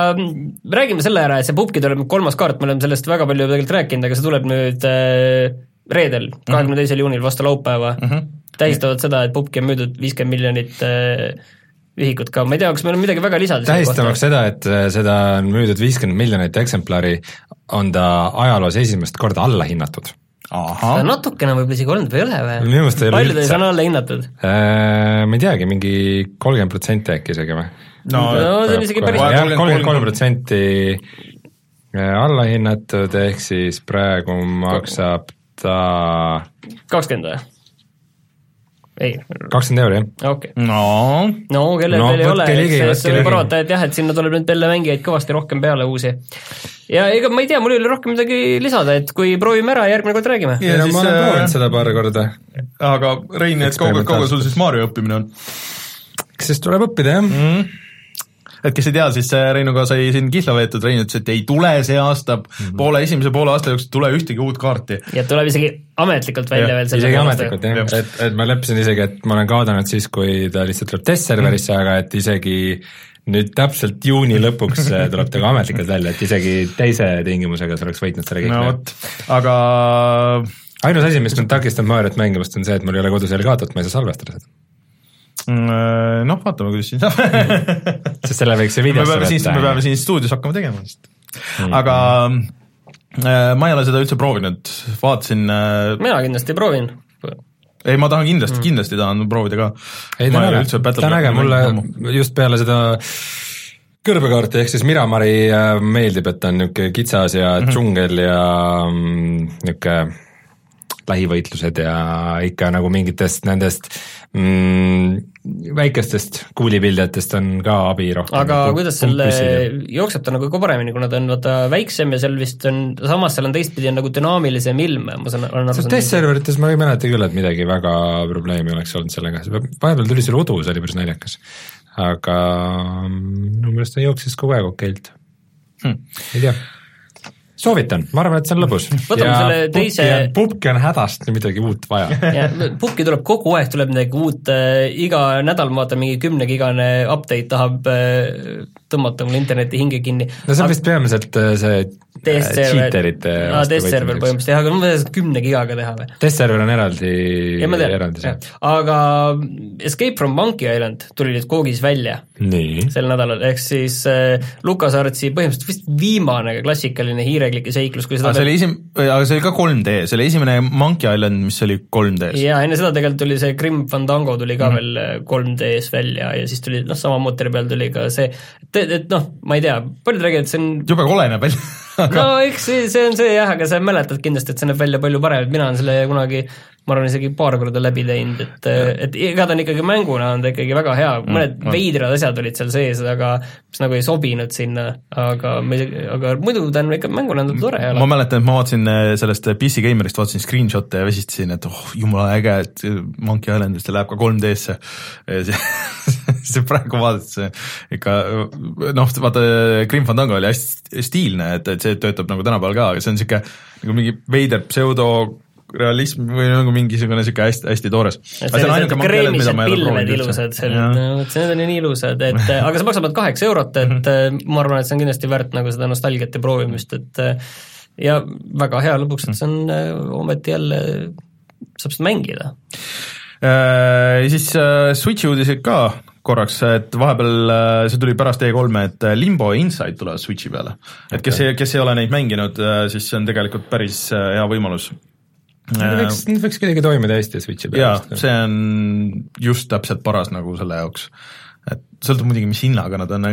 räägime selle ära, et see pubgi tuleb kolmas kaart, me oleme sellest väga palju tegelikult rääkinud, aga see tuleb nüüd äh, reedel, mhm. kahekümne teisel juunil vastu laupäeva. Mm, -hmm. tähistavad seda, et pubgi on müüdud viiskümmend miljonit äh, ühikut ka, ma ei tea, kas meil on midagi väga lisada tähistamaks seda, et äh, seda on müüdud viiskümmend miljonit eksemplari, on ta ajaloos esimest korda allahinnatud natukene võib-olla isegi olnud või ei ole või? minu meelest ei ole palju ta siis on allahinnatud äh,? ma ei teagi, mingi kolmkümmend protsenti äkki isegi või? no, no see on isegi päris jah, kolmkümmend kolm protsenti allahinnatud, ehk siis praegu maksab ta kakskümmend või? Ei. kakskümmend euri, jah? okei okay.. no, no kellel no, veel ei ole, eks see võib arvata, et jah, et sinna tuleb nüüd jälle mängijaid kõvasti rohkem peale uusi. ja ega ma ei tea, mul ei ole rohkem midagi lisada, et kui proovime ära, järgmine kord räägime. ja, ja ma olen äh, proovinud seda paar korda. aga Rein, et kaugel, kaugel sul siis Mario õppimine on? eks siis tuleb õppida, jah mm. -hmm et kes ei tea, siis Reinuga sai siin kihla võetud, Rein ütles, et ei tule see aasta mm, -hmm. poole, esimese poole aasta jooksul tule ühtegi uut kaarti. ja tuleb isegi ametlikult välja ja, veel selle isegi ametlikult jah ja., et, et ma leppisin isegi, et ma olen kaotanud siis, kui ta lihtsalt tuleb testserverisse mm, -hmm. aga et isegi nüüd täpselt juuni lõpuks tuleb ta ka ametlikult välja, et isegi teise tingimusega sa oleks võitnud selle kõik no vot, aga ainus asi, mis mind takistab Mariot mängimast, on see, et mul ei ole kodus Elgatot, ma ei saa salvestada seda äh, noh, vaatame, kuidas siin saab sest selle võiks ju videosse võtta. me peame siin stuudios hakkama tegema vist mm., aga äh, ma ei ole seda üldse proovinud, vaatasin äh, mina kindlasti proovin. ei, ma tahan kindlasti mm., kindlasti tahan proovida ka. ei, ta on äge, ta on äge, mulle just peale seda kõrbekaarti ehk siis Miramari meeldib, et ta on niisugune kitsas ja mm -hmm. džungel ja mm, niisugune lähivõitlused ja ikka nagu mingitest nendest mm, väikestest kuulipildjatest on ka abi rohkem. aga kuidas selle, jookseb ta nagu ka paremini, kuna ta on vaata väiksem ja seal vist on, samas seal on teistpidi on nagu dünaamilisem ilm, ma saan, olen aru saanud. testserverites ma ei mäleta küll, et midagi väga probleemi oleks olnud sellega, vahepeal tuli seal udu, see oli päris naljakas. aga minu meelest ta jooksis kogu aeg okeilt hmm.. ei tea soovitan, ma arvan, et see on lõbus. võtame selle teise pubki on hädasti midagi uut vaja. pubki tuleb kogu aeg, tuleb midagi uut äh,, iga nädal ma vaatan mingi kümnegigane update tahab äh, tõmmata mul interneti hinge kinni. no see on vist peamiselt äh, see cheaterite aa, test-server põhimõtteliselt jah, aga ma võin seda kümne gigaga teha või? test-server on eraldi, eraldi see. aga Escape from Monkey Island tuli nüüd Googis välja Nii. sel nädalal, ehk siis äh, LucasArtsi põhimõtteliselt vist viimane klassikaline hiireklike seiklus, kui seda aga see oli esim-, aga see oli ka 3D, see oli esimene Monkey Island, mis oli 3D-s. jaa, enne seda tegelikult tuli see Grim Fandango tuli ka mm veel 3D-s äh, välja ja siis tuli noh, sama mootori peal tuli ka see, et, et noh, ma ei tea, paljud räägivad, et see on jube kole näeb välja no eks see, see on see jah, aga sa mäletad kindlasti, et see näeb välja palju parem, mina olen selle kunagi ma arvan, isegi paar korda läbi teinud, et, et iga ta on ikkagi mänguna on ta ikkagi väga hea, mõned mm, veidrad asjad olid seal sees, aga mis nagu ei sobinud sinna, aga me, aga muidu ta on ikka mänguna on ta tore. ma mäletan, et ma vaatasin äh, sellest PC Gamerist, vaatasin screenshot'e ja väsistasin, et oh, jumala äge, et Monkey Islandist läheb ka 3D-sse. see praegu vaadates ikka noh, vaata Grim Fandango oli hästi stiilne, et, et see töötab nagu tänapäeval ka, aga see on niisugune nagu mingi veider pseudo realism või nagu mingisugune niisugune hästi, hästi toores. kreemised pilved ilusad need on ju nii ilusad, et aga see maksab ainult kaheksa eurot, et mhm. ma arvan, et see on kindlasti väärt nagu seda nostalgiat ja proovimist, et ja väga hea lõpuks, et see on ometi jälle, saab seda mängida. Äh, ja siis äh, Switchi uudiseid ka korraks, et vahepeal äh, see tuli pärast E3-e, et Limbo ja Inside tulevad Switchi peale. et kes ei, kes ei ole neid mänginud, siis see on tegelikult päris hea võimalus Need võiks, need võiks kuidagi toimida hästi Switchi peal. jaa, see on just täpselt paras nagu selle jaoks. et sõltub muidugi, mis hinnaga nad on,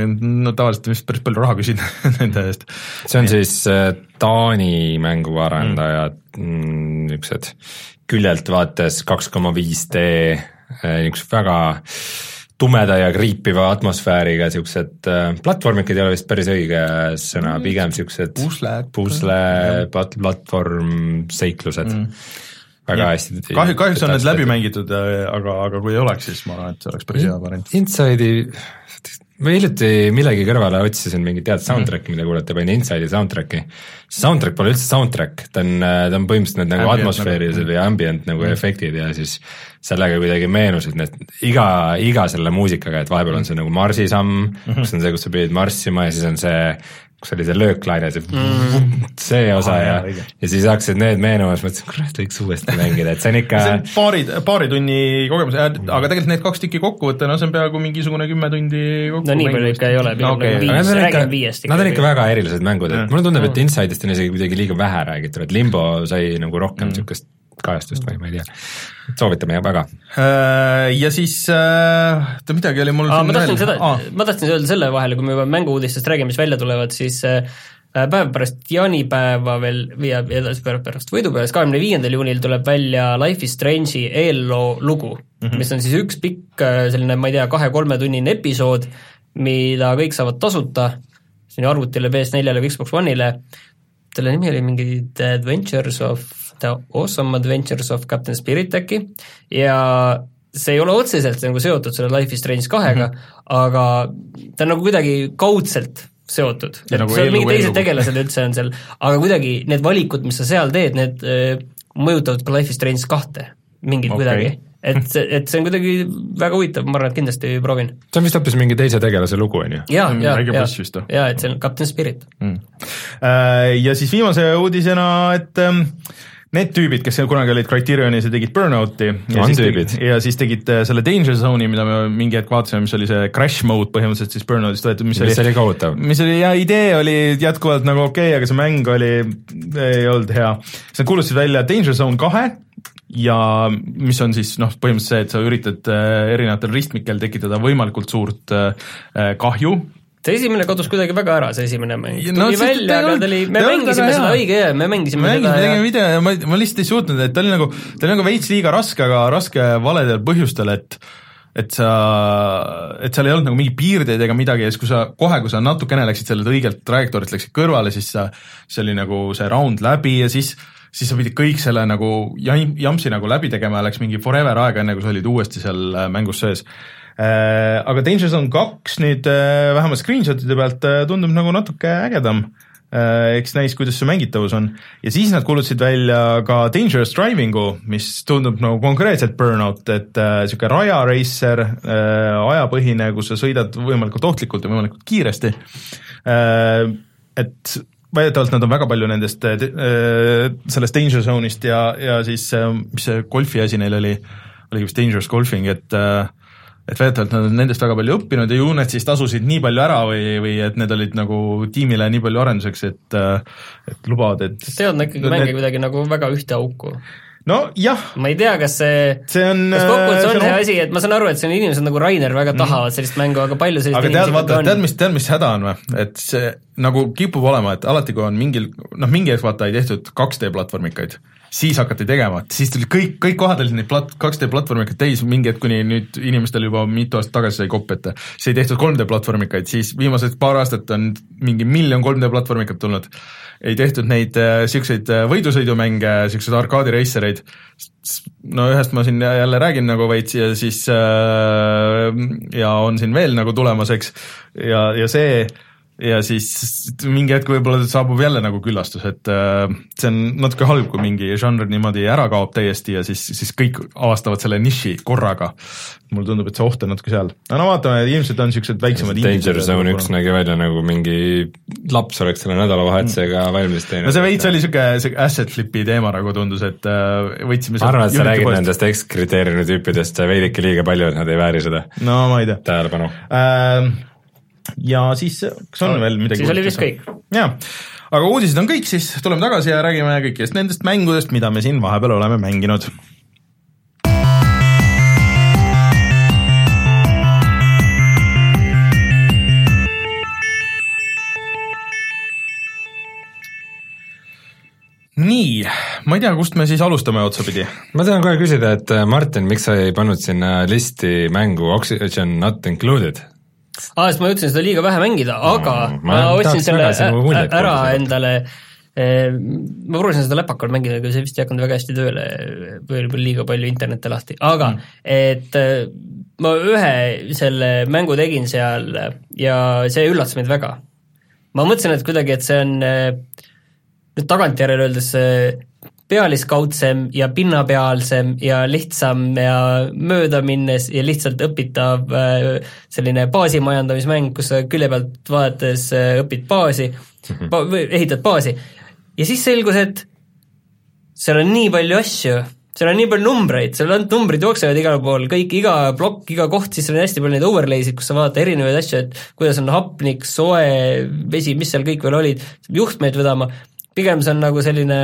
no tavaliselt vist päris palju raha küsid nende eest. see on siis äh, Taani mänguarendajad mm., niisugused küljelt vaates kaks koma viis D, äh, niisugused väga tumeda ja kriipiva atmosfääriga siuksed äh, platvormikid ei ole vist päris õige sõna mm., pigem siuksed pusle, pusle, plat-, platvorm, seiklused mm. väga ja. hästi. kahju, kahjuks on need läbi mängitud, äh, aga, aga kui ei oleks, siis ma arvan, et see oleks päris hea variant. Inside'i, ma hiljuti millegi kõrvale otsisin mingit head soundtrack'i, mida kuulata, panin Inside'i soundtrack'i. see soundtrack pole üldse soundtrack, ta on, ta on põhimõtteliselt need nagu atmosfäärilised või ambient nagu mm. efektid ja siis sellega kuidagi meenusid need iga, iga selle muusikaga, et vahepeal on see nagu marsisamm mm, -hmm. kus on see, kus sa pidid marssima ja siis on see kus oli see lööklaine, see mm. see osa ah, ja, ja, ja siis hakkasid need meenuma, siis mõtlesin, kurat, võiks uuesti mängida, et see on ikka see on paari, paari tunni kogemus, aga tegelikult need kaks tükki kokku võtta, no see on peaaegu mingisugune kümme tundi kokku. no nii palju ikka ei ole, pigem okay. nagu viis, räägime viiest ikka. Nad on ikka väga erilised mängud, et mulle tundub, et Inside'ist on isegi kuidagi liiga vähe räägitud, et Limbo sai nagu rohkem niisugust mm kajastust või ma ei tea, soovitame väga. Äh, ja siis oota äh,, midagi oli mul Aa, ma tahtsin seda ah., ma tahtsin öelda selle vahele, kui me juba mängu-uudistest räägime, mis välja tulevad, siis äh, päev pärast jaanipäeva veel, ja edasi päev pärast võidupäevast, kahekümne viiendal juunil tuleb välja Life is Strange'i eelloo lugu mm, -hmm. mis on siis üks pikk selline, ma ei tea, kahe-kolmetunnine episood, mida kõik saavad tasuta, see on ju arvutile, PS4-le või Xbox One'ile, selle nimi oli mingi The Adventures of The Awesome Adventures of Captain Spirit äkki ja see ei ole otseselt nagu seotud selle Life is Strange kahega mm, -hmm. aga ta on nagu kuidagi kaudselt seotud, et nagu seal mingid teised tegelased üldse on seal, aga kuidagi need valikud, mis sa seal teed, need öö, mõjutavad ka Life is Strange kahte mingit okay. kuidagi et, et see on kuidagi väga huvitav, ma arvan, et kindlasti proovin. see on vist hoopis mingi teise tegelase lugu, on ju? jaa, jaa, jaa, jaa, et see on Captain Spirit mm.. Äh, ja siis viimase uudisena, et ähm, Need tüübid, kes kunagi olid Criterionis ja tegid Burnouti ja, siis tegid, ja siis tegid äh, selle Danger Zone'i, mida me mingi hetk vaatasime, mis oli see crash mode põhimõtteliselt siis Burnoutist võetud, mis, mis oli, oli kohutav. mis oli ja idee oli jätkuvalt nagu okei okay,, aga see mäng oli, ei olnud hea. siis nad kuulutasid välja Danger Zone kahe ja mis on siis noh, põhimõtteliselt see, et sa üritad äh, erinevatel ristmikel tekitada võimalikult suurt äh, kahju see esimene kadus kuidagi väga ära, see esimene mäng. tuli No see- välja, aga ta oli, me mängisime seda õige hea, me mängisime me mängisime, tegime ja video ja ma, ma lihtsalt ei suutnud, et ta oli nagu, ta oli nagu veits liiga raske, aga raske valedel põhjustel, et et sa, et seal ei olnud nagu mingeid piirdeid ega midagi ja siis, kui sa kohe, kui sa natukene läksid sellelt õigelt trajektoorilt, läksid kõrvale, siis sa, siis oli nagu see round läbi ja siis siis sa pidid kõik selle nagu jam- jampsi nagu läbi tegema ja läks mingi forever aega, enne kui sa olid uuesti seal mängus sees aga Danger Zone kaks nüüd äh, vähemalt screenshot'ide pealt äh, tundub nagu natuke ägedam äh, eks näis, kuidas see mängitavus on. ja siis nad kuulutasid välja ka Dangerous Driving'u, mis tundub nagu konkreetselt burnout, et äh, rajaracer äh,, ajapõhine, kus sa sõidad võimalikult ohtlikult ja võimalikult kiiresti äh,. et väidetavalt nad on väga palju nendest äh, sellest Danger Zone'ist ja, ja siis äh, mis see golfi asi neil oli, oligi vist Dangerous Golfing, et äh, et väidetavalt nad on nendest väga palju õppinud ja ju need siis tasusid nii palju ära või, või et need olid nagu tiimile nii palju arenduseks, et et lubavad, et teevad nad ikkagi mänge kuidagi nagu väga ühte auku. nojah, ma ei tea, kas see see on kas kokkuvõttes on see see asi, et ma saan aru, et siin inimesed nagu Rainer väga tahavad sellist mängu, aga palju selliseid aga tead, vaata, tead, on? mis, tead, mis häda on või? et see nagu kipub olema, et alati, kui on mingil, noh, mingi hetk vaata ei tehtud 2D platvormikaid, siis hakati tegema, siis tuli kõik, kõik kohad olid neid plat-, 2D platvormikaid täis, mingi hetk, kuni nüüd inimestel juba mitu aastat tagasi sai kopp ette. siis ei tehtud 3D platvormikaid, siis viimased paar aastat on mingi miljon 3D platvormikat tulnud. ei tehtud neid niisuguseid äh, võidusõidumänge, niisuguseid arkaadireisereid, no ühest ma siin jälle räägin nagu veits ja siis äh, ja on siin veel nagu tulemas, eks, ja, ja see ja siis mingi hetk võib-olla saabub jälle nagu küllastus, et äh, see on natuke halb, kui mingi žanr niimoodi ära kaob täiesti ja siis, siis kõik avastavad selle niši korraga. mulle tundub, et see oht on natuke seal. no no vaatame, ilmselt on niisugused väiksemad Danger Zone üks nägi välja nagu mingi laps oleks selle nädalavahetusega valmis teinud. no see veits oli niisugune, see asset flip'i teema nagu tundus, et äh, võtsime ma arvan, et sa räägid poest. nendest X-kriteeriumi tüüpidest veidike liiga palju, et nad ei vääri seda no tähelepanu. äh, ja siis, kas on veel midagi? siis oli vist kõik. jaa, aga uudised on kõik, siis tuleme tagasi ja räägime kõikidest nendest mängudest, mida me siin vahepeal oleme mänginud. nii, ma ei tea, kust me siis alustame otsapidi. ma tahan kohe küsida, et äh, Martin, miks sa ei pannud sinna listi mängu Oxygen Not Included? Aa, sest ma jõudsin seda liiga vähe mängida, aga Mm, ma, ma ostsin selle ära kuulda. endale ma proovisin seda läpakal mängida, aga see vist ei hakanud väga hästi tööle, või oli liiga palju internete lahti, aga mm. et eh, ma ühe selle mängu tegin seal ja see üllatas mind väga. ma mõtlesin, et kuidagi, et see on eh, nüüd tagantjärele öeldes eh, pealiskaudsem ja pinnapealsem ja lihtsam ja möödaminnes ja lihtsalt õpitav äh, selline baasimajandamismäng, kus sa külje pealt vaadates äh, õpid baasi, või ehitad baasi. ja siis selgus, et seal on nii palju asju, seal on nii palju numbreid, seal on numbrid jooksevad igal pool, kõik, iga plokk, iga koht, siis seal on hästi palju neid overlay'sid, kus sa vaatad erinevaid asju, et kuidas on hapnik, soe, vesi, mis seal kõik veel olid, juhtmeid vedama, pigem see on nagu selline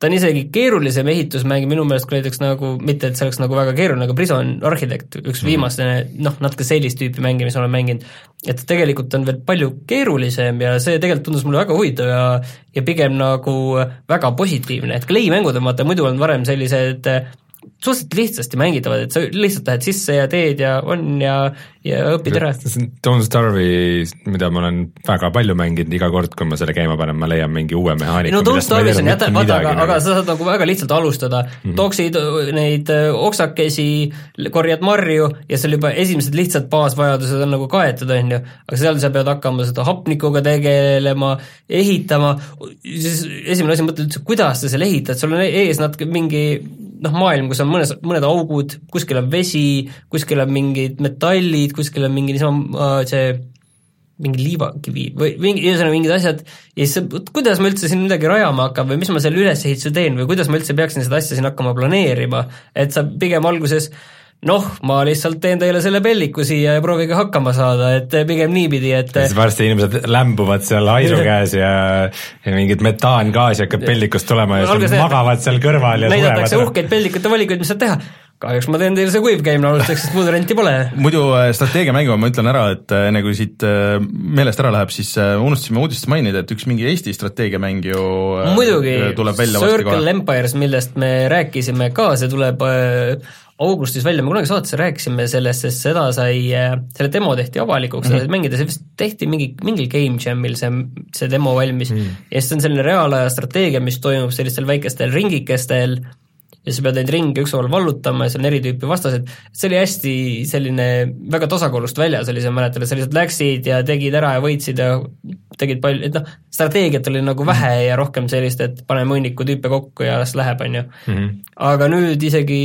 ta on isegi keerulisem ehitusmäng minu meelest kui näiteks nagu, mitte et see oleks nagu väga keeruline, aga Prison Architect, üks viimaste noh, natuke sellist tüüpi mänge, mis olen mänginud, et tegelikult on veel palju keerulisem ja see tegelikult tundus mulle väga huvitav ja ja pigem nagu väga positiivne, et Clay mängud on vaata muidu olnud varem sellised suhteliselt lihtsasti mängitavad, et sa lihtsalt lähed sisse ja teed ja on ja, ja õpid ära. Don't Starve'i, mida ma olen väga palju mänginud, iga kord, kui ma selle käima panen, ma leian mingi uue mehaanika. no Don't Starve'is on jäta, vaata, aga, aga nagu. sa saad nagu väga lihtsalt alustada mm, -hmm. toksid neid öö, oksakesi, korjad marju ja seal juba esimesed lihtsad baasvajadused on nagu kaetud, on ju, aga seal sa pead hakkama seda hapnikuga tegelema, ehitama, siis esimene asi, mõtled üldse, kuidas sa selle ehitad, sul on ees natuke mingi noh, maailm, kus on mõnes, mõned augud, kuskil on vesi, kuskil on mingid metallid, kuskil on mingi niisama äh, see mingi liivakivi või mingi, ühesõnaga mingid asjad ja siis kuidas ma üldse siin midagi rajama hakkan või mis ma selle ülesehituse teen või kuidas ma üldse peaksin seda asja siin hakkama planeerima, et sa pigem alguses noh, ma lihtsalt teen teile selle pelliku siia ja proovige hakkama saada, et pigem niipidi, et siis varsti inimesed lämbuvad seal haisu käes ja, ja mingit metaangaasi hakkab pellikust tulema ja siis magavad seal kõrval ja näidatakse uhkeid pellikute valikuid, mis saab teha, kahjuks ma teen teile see Quiv Game alustuseks, sest muud varianti pole. muidu äh, strateegiamängu ma ütlen ära, et äh, enne kui siit äh, meelest ära läheb, siis äh, unustasime uudistes mainida, et üks mingi Eesti strateegiamäng ju äh, muidugi tuleb välja varsti Circle. Empires, millest me rääkisime ka, see tuleb äh, augustis välja, me kunagi saates rääkisime sellest, sest seda sai, selle demo tehti avalikuks mm, Mhm. -hmm. mängida, see vist tehti mingi, mingil Game Jamil see, see demo valmis mm. -hmm. ja siis see on selline reaalaja strateegia, mis toimub sellistel väikestel ringikestel ja sa pead neid ringe ükshaaval vallutama ja seal on eri tüüpi vastased, see oli hästi selline väga tasakaalust väljas oli see, ma mäletan, et sa lihtsalt läksid ja tegid ära ja võitsid ja tegid palju, et noh, strateegiat oli nagu vähe ja rohkem sellist, et paneme hunniku tüüpe kokku ja las läheb, on ju. aga nüüd isegi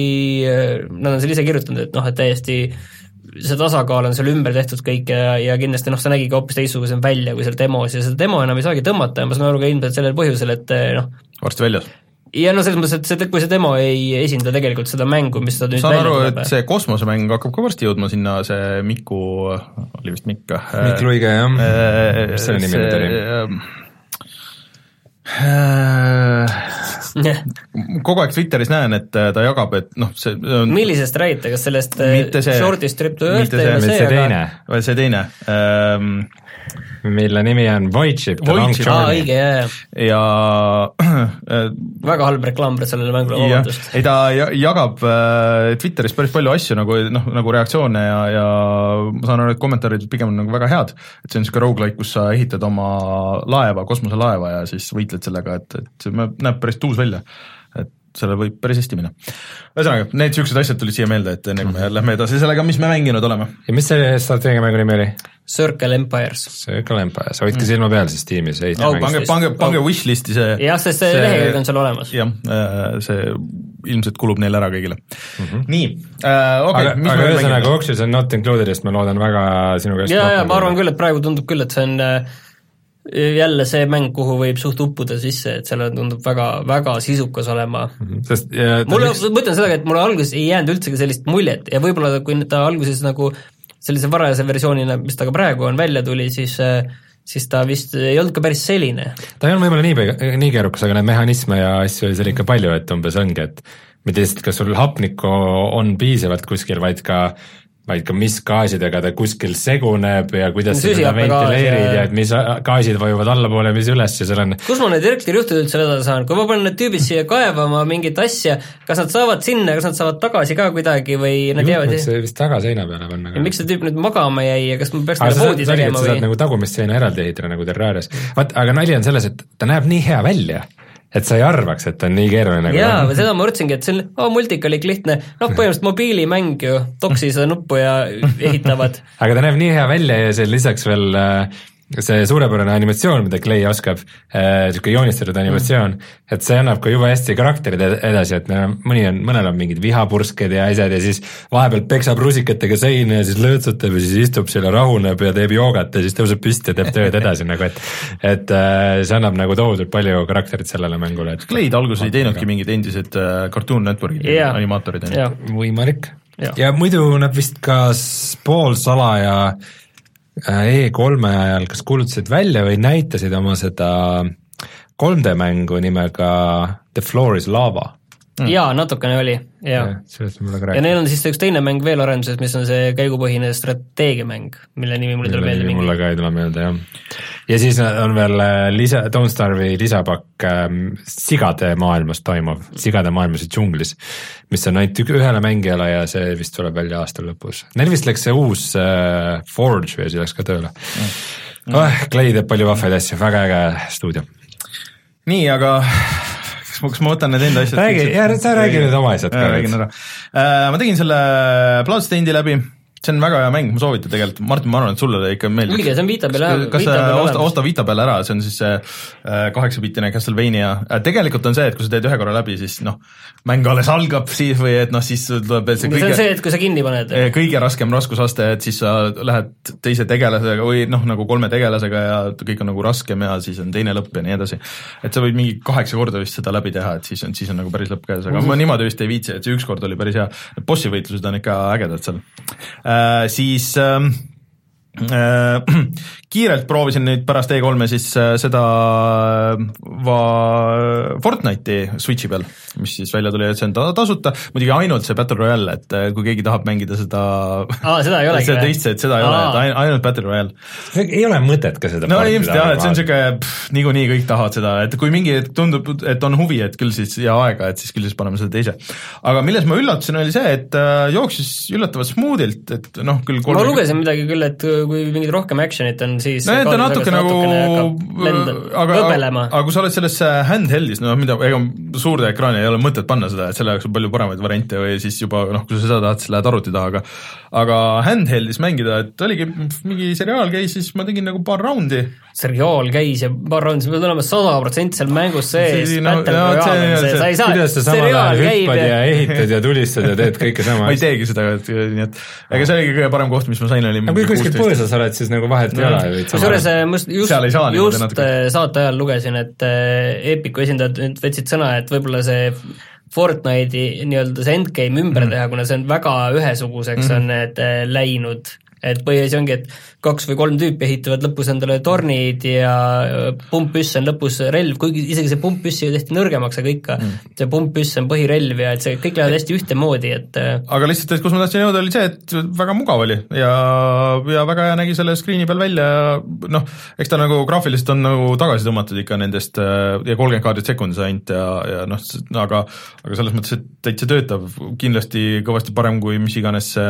äh, nad on selle ise kirjutanud, et noh, et täiesti see tasakaal on seal ümber tehtud kõik ja, ja kindlasti noh, see nägi ka hoopis teistsugusem välja kui seal demos ja seda demo enam ei saagi tõmmata ja ma saan aru ka ilmselt sellel põhjusel, et eh, noh, varsti väljas. Ja no selles mõttes, et see, kui see demo ei esinda tegelikult seda mängu, mis ta nüüd saan aru, et see kosmosemäng hakkab ka varsti jõudma sinna, see Miku, oli vist Mikk või? Mikk Luige jah, mis Mis selle nimi nüüd oli?? kogu aeg Twitteris näen, et äh, ta jagab, et noh, see on millisest räägite, kas sellest eh, short'ist Trip to Earth'i see, või see aga teine, või see teine ähm, mille nimi on Voidship The Long Journey. õige, jaa, ja jaa. väga halb reklaam sellele mängule, vabandust. ei ta ja- jagab äh, Twitteris päris palju asju nagu noh, nagu reaktsioone ja, ja ma saan aru, et kommentaarid pigem on nagu väga head, et see on niisugune rogu-like, kus sa ehitad oma laeva, kosmoselaeva ja siis võitled sellega, et, et see näeb päris tuus välja. Sellel võib päris hästi minna. ühesõnaga, need niisugused asjad tulid siia meelde, et enne kui me lähme edasi sellega, mis me mänginud oleme. ja mis see strateegiamängu nimi oli? Circle Empires. Circle Empires, hoidke silma peal siis tiimis. Oh, pange, pange, pange wishlist'i see jah, sest see, see lehekülg on seal olemas. jah, see ilmselt kulub neile ära kõigile mm. -hmm. nii äh,, okei okay,. aga ühesõnaga, on not included'ist ma loodan väga sinu käest ja, ja ma arvan küll, et praegu tundub küll, et see on äh, jälle see mäng, kuhu võib suht uppuda sisse, et sellel tundub väga, väga sisukas olema mm. -hmm. sest ja, mulle, ma ütlen seda, et mulle alguses ei jäänud üldsegi sellist muljet ja võib-olla kui ta alguses nagu sellise varajase versioonina, mis ta ka praegu on, välja tuli, siis siis ta vist ei olnud ka päris selline. ta ei olnud võib-olla nii, nii keerukas, aga neid mehhanisme ja asju oli seal ikka palju, et umbes ongi, et mitte lihtsalt, kas sul hapnikku on piisavalt kuskil, vaid ka vaid ka mis gaasidega ta kuskil seguneb ja kuidas sa seda ventileerid ja et mis gaasid vajuvad allapoole ja mis üles ja seal on kus ma neid direktorijuhte üldse vedada saan, kui ma panen need tüübid siia kaevama mingit asja, kas nad saavad sinna, kas nad saavad tagasi ka kuidagi või nad jäävad see vist tagaseina peale panna. miks see tüüp nüüd magama jäi ja kas ma peaks talle poodi tegema või? nagu tagumist seina eraldi ehitada nagu Terrarias. vaat, aga nali on selles, et ta näeb nii hea välja et sa ei arvaks, et ta on nii keeruline nagu jaa, seda ma mõtlesingi, et see on oh, multikalik lihtne, noh põhimõtteliselt mobiilimäng ju, toksi seda nuppu ja ehitavad. Aga ta näeb nii hea välja ja see lisaks veel äh, see suurepärane animatsioon, mida Clay oskab äh,, niisugune joonistatud animatsioon mm, et see annab ka jube hästi karakterid edasi, et mõni on, mõnel on mingid vihapursked ja asjad ja siis vahepeal peksab rusikatega seina ja siis lõõtsutab ja siis istub seal ja rahuneb ja teeb joogat ja siis tõuseb püsti ja teeb tööd edasi nagu, et et äh, see annab nagu tohutult palju karakterit sellele mängule, et Clay'd alguses ei teinudki mingid endised äh, Cartoon Networki yeah. animaatorid, on ju? võimalik. ja muidu nad vist ka poolsalaja E3-e ajal kas kuulutasid välja või näitasid oma seda 3D mängu nimega The Floor is Lava mm.. jaa, natukene oli, jaa. ja neil on siis üks teine mäng veel arenduses, mis on see käigupõhine strateegiamäng, mille nimi mul ei tule meelde. mulle ka ei tule meelde, jah. Ja siis on veel lisa, Don't Starve'i lisapakk ähm, sigade maailmas toimuv, sigade maailmas ja džunglis, mis on ainult ühele mängijale ja see vist tuleb välja aasta lõpus. Neil vist läks see uus äh, Forge või asi läks ka tööle mm.. Oh, Clay teeb palju vahvaid asju, väga äge stuudio. nii, aga kas ma, kas ma võtan need enda asjad? räägi, sa räägi nüüd oma asjad ka. räägin ära. Äh, ma tegin selle Bloodstainedi läbi, see on väga hea mäng, ma soovitan tegelikult, Martin, ma arvan, et sulle ikka meeldib. õige, see on Vita peal jah. kas sa osta, osta Vita peal ära, see on siis see kaheksabiitine Castlevania, tegelikult on see, et kui sa teed ühe korra läbi, siis noh, mäng alles algab siis või et noh, siis tuleb veel see kõige see on see, et kui sa kinni paned. kõige raskem raskusaste, et siis sa lähed teise tegelasega või noh, nagu kolme tegelasega ja kõik on nagu raskem ja siis on teine lõpp ja nii edasi. et sa võid mingi kaheksa korda vist seda läbi teha, et siis on, siis on nagu päris lõpp käes, aga mm ma niimoodi vist ei viitsi, et see ükskord oli päris hea, bossi võitlused on ikka ägedad seal äh,. Siis ähm, Äh, kiirelt proovisin nüüd pärast E3-e siis äh, seda äh, va- Fortnite'i Switchi peal, mis siis välja tuli, et see on ta- tasuta, muidugi ainult see Battle Royale, et kui keegi tahab mängida seda aa, seda ei olegi seda teist, et seda ei ole, et ain- ainult Battle Royale. ei ole mõtet ka seda no ilmselt jah, et see on niisugune niikuinii kõik tahavad seda, et kui mingi hetk tundub, et on huvi, et küll siis ja aega, et siis küll siis paneme selle teise. aga milles ma üllatusin, oli see, et äh, jooksis üllatavalt smoothilt, et noh, küll ma lugesin midagi küll, et kui mingit rohkem action'it on, siis no et ta natuke nagu lenda, aga, võbelema. aga kui sa oled selles äh, handheld'is, no mida, ega suurde ekraani ei ole mõtet panna seda, et selle jaoks on palju paremaid variante või siis juba noh, kui sa seda tahad, siis lähed arvuti taha, aga aga handheld'is mängida, et oligi mingi seriaal käis, siis ma tegin nagu paar raundi. seriaal käis ja paar raundi, sa pead olema sada protsenti seal mängus sees Battle Royale on see, see- sa ei saa, seriaal käib ja ja ehitad ja tulistad ja teed kõike sama ma ei teegi seda, et nii et ega see oligi kõige parem koht, mis ma sain, oli aga kui kuskil põõsas oled, siis nagu vahet ei ole kusjuures äh, ma just, just äh, saate ajal lugesin, et äh, Epiku esindajad nüüd võtsid sõna, et võib-olla see Fortnite'i nii-öelda see endgame ümber Mhm. teha, kuna see on väga ühesuguseks on need läinud, et põhiasi ongi, et kaks või kolm tüüpi ehitavad lõpus endale tornid ja äh, pumppüss on lõpus relv, kuigi isegi see pumppüss ju tehti nõrgemaks, aga ikka Mhm. see pumppüss on põhirelv ja et see kõik lähevad hästi ühtemoodi, et äh, aga lihtsalt, et kus ma tahtsin jõuda, oli see, et väga mugav oli ja, ja väga hea nägi selle screen'i peal välja ja noh, eks ta nagu graafiliselt on nagu tagasi tõmmatud ikka nendest äh, ja kolmkümmend kaadrit sekundis ainult ja, ja noh, aga aga selles mõttes, et täitsa töötav, kindlasti kõvasti parem kui mis iganes see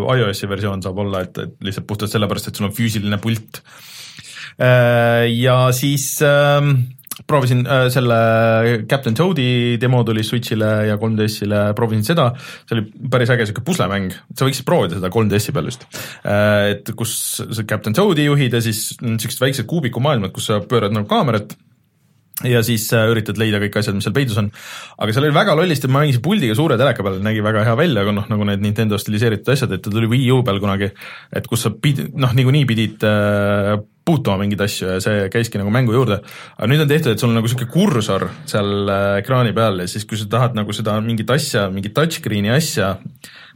iOS-i versioon saab olla, et, et lihtsalt puhtalt sellepärast, et sul on füüsiline pult. Ja siis ähm, proovisin äh, selle Captain Toad'i demo tuli Switch'ile ja 3DS-ile, proovisin seda, see oli päris äge sihuke puslemäng, sa võiksid proovida seda 3DS-i peal just. Et kus sa Captain Toad'i juhid ja siis on siuksed väiksed kuubikumaailmad, kus sa pöörad nagu kaamerat ja siis äh, üritad leida kõik asjad, mis seal peidus on. aga seal oli väga lollisti, ma mängisin puldiga suure teleka peal, nägi väga hea välja, aga noh, nagu need Nintendo stiliseeritud asjad, et ta tuli Wii U peal kunagi, et kus sa pidid, noh, niikuinii pidid äh, puutuma mingeid asju ja see käiski nagu mängu juurde. aga nüüd on tehtud, et sul on nagu niisugune kursor seal äh, ekraani peal ja siis, kui sa tahad nagu seda mingit asja, mingit touchscreen'i asja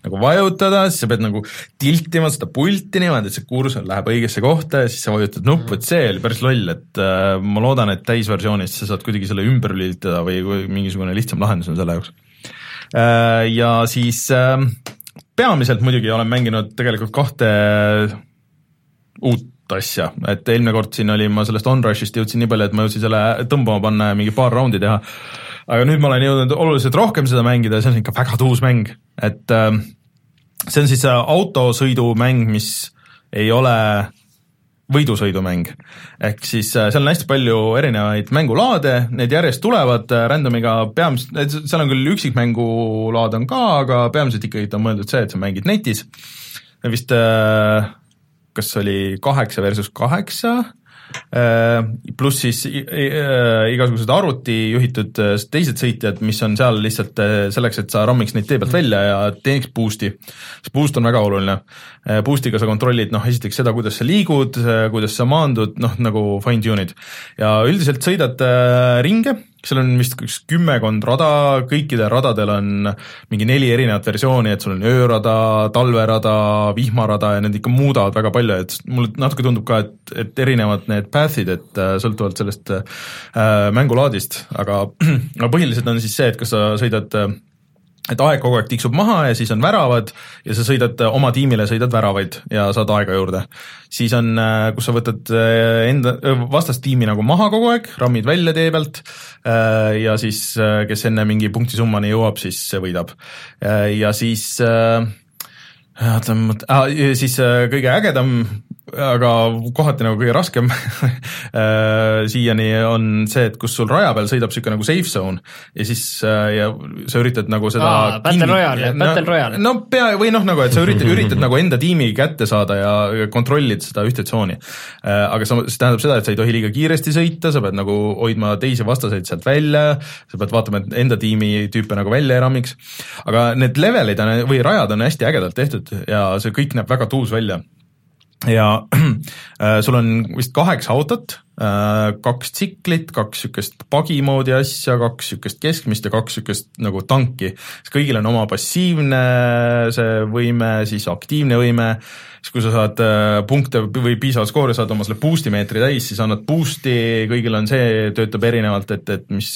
nagu vajutada, siis sa pead nagu tiltima seda pulti niimoodi, et see kursor läheb õigesse kohta ja siis sa vajutad nuppu, et see oli päris loll, et äh, ma loodan, et täisversioonis sa saad kuidagi selle ümber lülitada või mingisugune lihtsam lahendus on selle jaoks äh,. Ja siis äh, peamiselt muidugi olen mänginud tegelikult kahte uut asja, et eelmine kord siin oli, ma sellest Onrushist jõudsin nii palju, et ma jõudsin selle tõmbama panna ja mingi paar raundi teha aga nüüd ma olen jõudnud oluliselt rohkem seda mängida ja see on ikka väga tuus mäng, et äh, see on siis äh, autosõidumäng, mis ei ole võidusõidumäng. ehk siis äh, seal on hästi palju erinevaid mängulaade, need järjest tulevad äh, random'iga, peamiselt, seal on küll üksikmängulaad on ka, aga peamiselt ikkagi on mõeldud see, et sa mängid netis, vist kas oli kaheksa versus kaheksa pluss siis i- äh, igasugused arvuti juhitud äh, teised sõitjad, mis on seal lihtsalt äh, selleks, et sa rammiks neid tee pealt välja ja teeks boost'i. see boost on väga oluline. Boost'iga sa kontrollid noh, esiteks seda, kuidas sa liigud, kuidas sa maandud, noh nagu fine tune'id ja üldiselt sõidad äh, ringe, seal on vist üks kümmekond rada, kõikidel radadel on mingi neli erinevat versiooni, et sul on öörada, talverada, vihmarada ja need ikka muudavad väga palju, et mulle natuke tundub ka, et, et erinevad need path'id, et äh, sõltuvalt sellest äh, mängulaadist, aga, aga põhiliselt on siis see, et kas sa sõidad äh, et aeg kogu aeg tiksub maha ja siis on väravad ja sa sõidad äh, oma tiimile, sõidad väravaid ja saad aega juurde. siis on, kus sa võtad äh, enda, vastastiimi nagu maha kogu aeg, rammid välja tee pealt äh, ja siis, kes enne mingi punktisummani jõuab, siis võidab. ja siis äh, oota, siis äh, kõige ägedam, aga kohati nagu kõige raskem äh, siiani on see, et kus sul raja peal sõidab niisugune nagu safe zone ja siis äh, ja sa üritad nagu seda Aa, Battle Royale, Battle Royale. no pea või noh, nagu et sa üritad, üritad nagu enda tiimi kätte saada ja ja kontrollid seda ühte tsooni. aga sa, see tähendab seda, et sa ei tohi liiga kiiresti sõita, sa pead nagu hoidma teisi vastaseid sealt välja, sa pead vaatama, et enda tiimi tüüpe nagu välja ei rammiks, aga need levelid on või rajad on hästi ägedalt tehtud ja see kõik näeb väga tuus välja ja äh, sul on vist kaheksa autot kaks tsiklit, kaks niisugust pagi moodi asja, kaks niisugust keskmist ja kaks niisugust nagu tanki. kõigil on oma passiivne see võime, siis aktiivne võime, siis kui sa saad äh, punkte või piisavalt skoori, saad oma selle boost'i meetri täis, siis annad boost'i, kõigil on see, töötab erinevalt, et, et mis,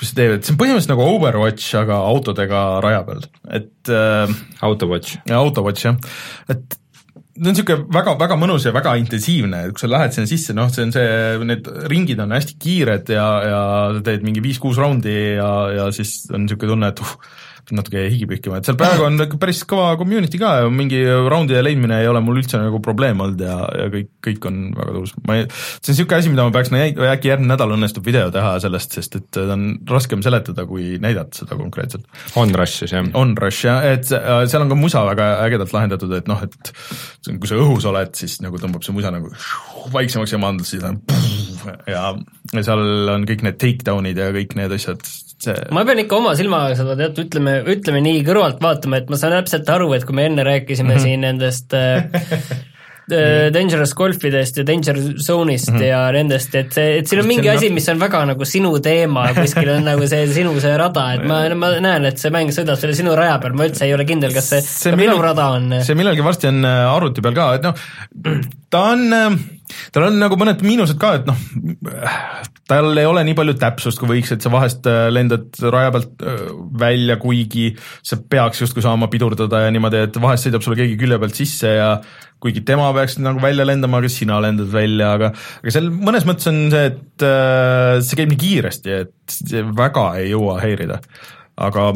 mis see teeb, et see on põhimõtteliselt nagu Overwatch, aga autodega raja peal, et äh, Autowatch. Autowatch jah, et ta on niisugune väga, väga mõnus ja väga intensiivne, et kui sa lähed sinna sisse, noh, see on see, need ringid on hästi kiired ja, ja teed mingi viis-kuus raundi ja, ja siis on niisugune tunne, et uh, natuke higi pühkima, et seal praegu on päris kõva community ka ja mingi raundide leidmine ei ole mul üldse nagu probleem olnud ja, ja kõik, kõik on väga tõus. ma ei, see on niisugune asi, mida ma peaks, äkki järgmine nädal õnnestub video teha sellest, sest et ta on raskem seletada, kui näidata seda konkreetselt. On Rush siis jah? On Rush jah, et äh, seal on ka musa väga ägedalt lahendatud, et noh, et kui sa õhus oled, siis nagu tõmbab see musa nagu vaiksemaks ja mandlus siis on ja, ja seal on kõik need takedown'id ja kõik need asjad, see ma pean ikka oma silmaga seda tead, ütleme, ütleme nii kõrvalt vaatama, et ma saan täpselt aru, et kui me enne rääkisime mm -hmm. siin nendest äh, Dangerous Golfidest ja Danger Zone'ist mm -hmm. ja nendest, et see, et siin on mingi asi, mis on väga nagu sinu teema, kuskil on nagu see sinu see rada, et ma, ma näen, et see mäng sõidab selle sinu raja peal, ma üldse ei ole kindel, kas see, see ka minu rada on. see millalgi varsti on äh, arvuti peal ka, et noh, ta on äh, tal on nagu mõned miinused ka, et noh, tal ei ole nii palju täpsust, kui võiks, et sa vahest äh, lendad raja pealt välja, kuigi sa peaks justkui saama pidurdada ja niimoodi, et vahest sõidab sulle keegi külje pealt sisse ja kuigi tema peaks nagu välja lendama, aga sina lendad välja, aga aga seal mõnes mõttes on see, et äh, see käib nii kiiresti, et väga ei jõua häirida. aga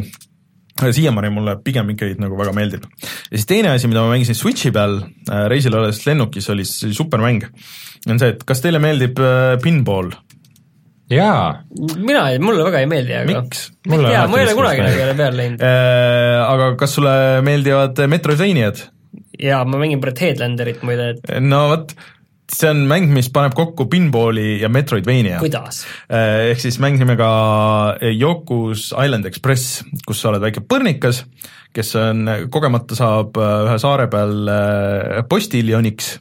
siiamaani mulle pigem ikkagi nagu väga meeldib. ja siis teine asi, mida ma mängisin Switchi peal äh, reisil olles lennukis, oli see supermäng. on see, et kas teile meeldib äh, pinball? jaa. mina, mulle väga ei meeldi, aga miks? ma ei tea, ma ei ole kunagi nagu jälle peale läinud. Äh, aga kas sulle meeldivad Metroidvaniad? jaa, ma mängin Brett Headlanderit muide, et no vot, see on mäng, mis paneb kokku pinballi ja Metroidvania. kuidas? ehk siis mäng nimega Yoku's Island Express, kus sa oled väike põrnikas, kes on, kogemata saab ühe saare peal postiljoniks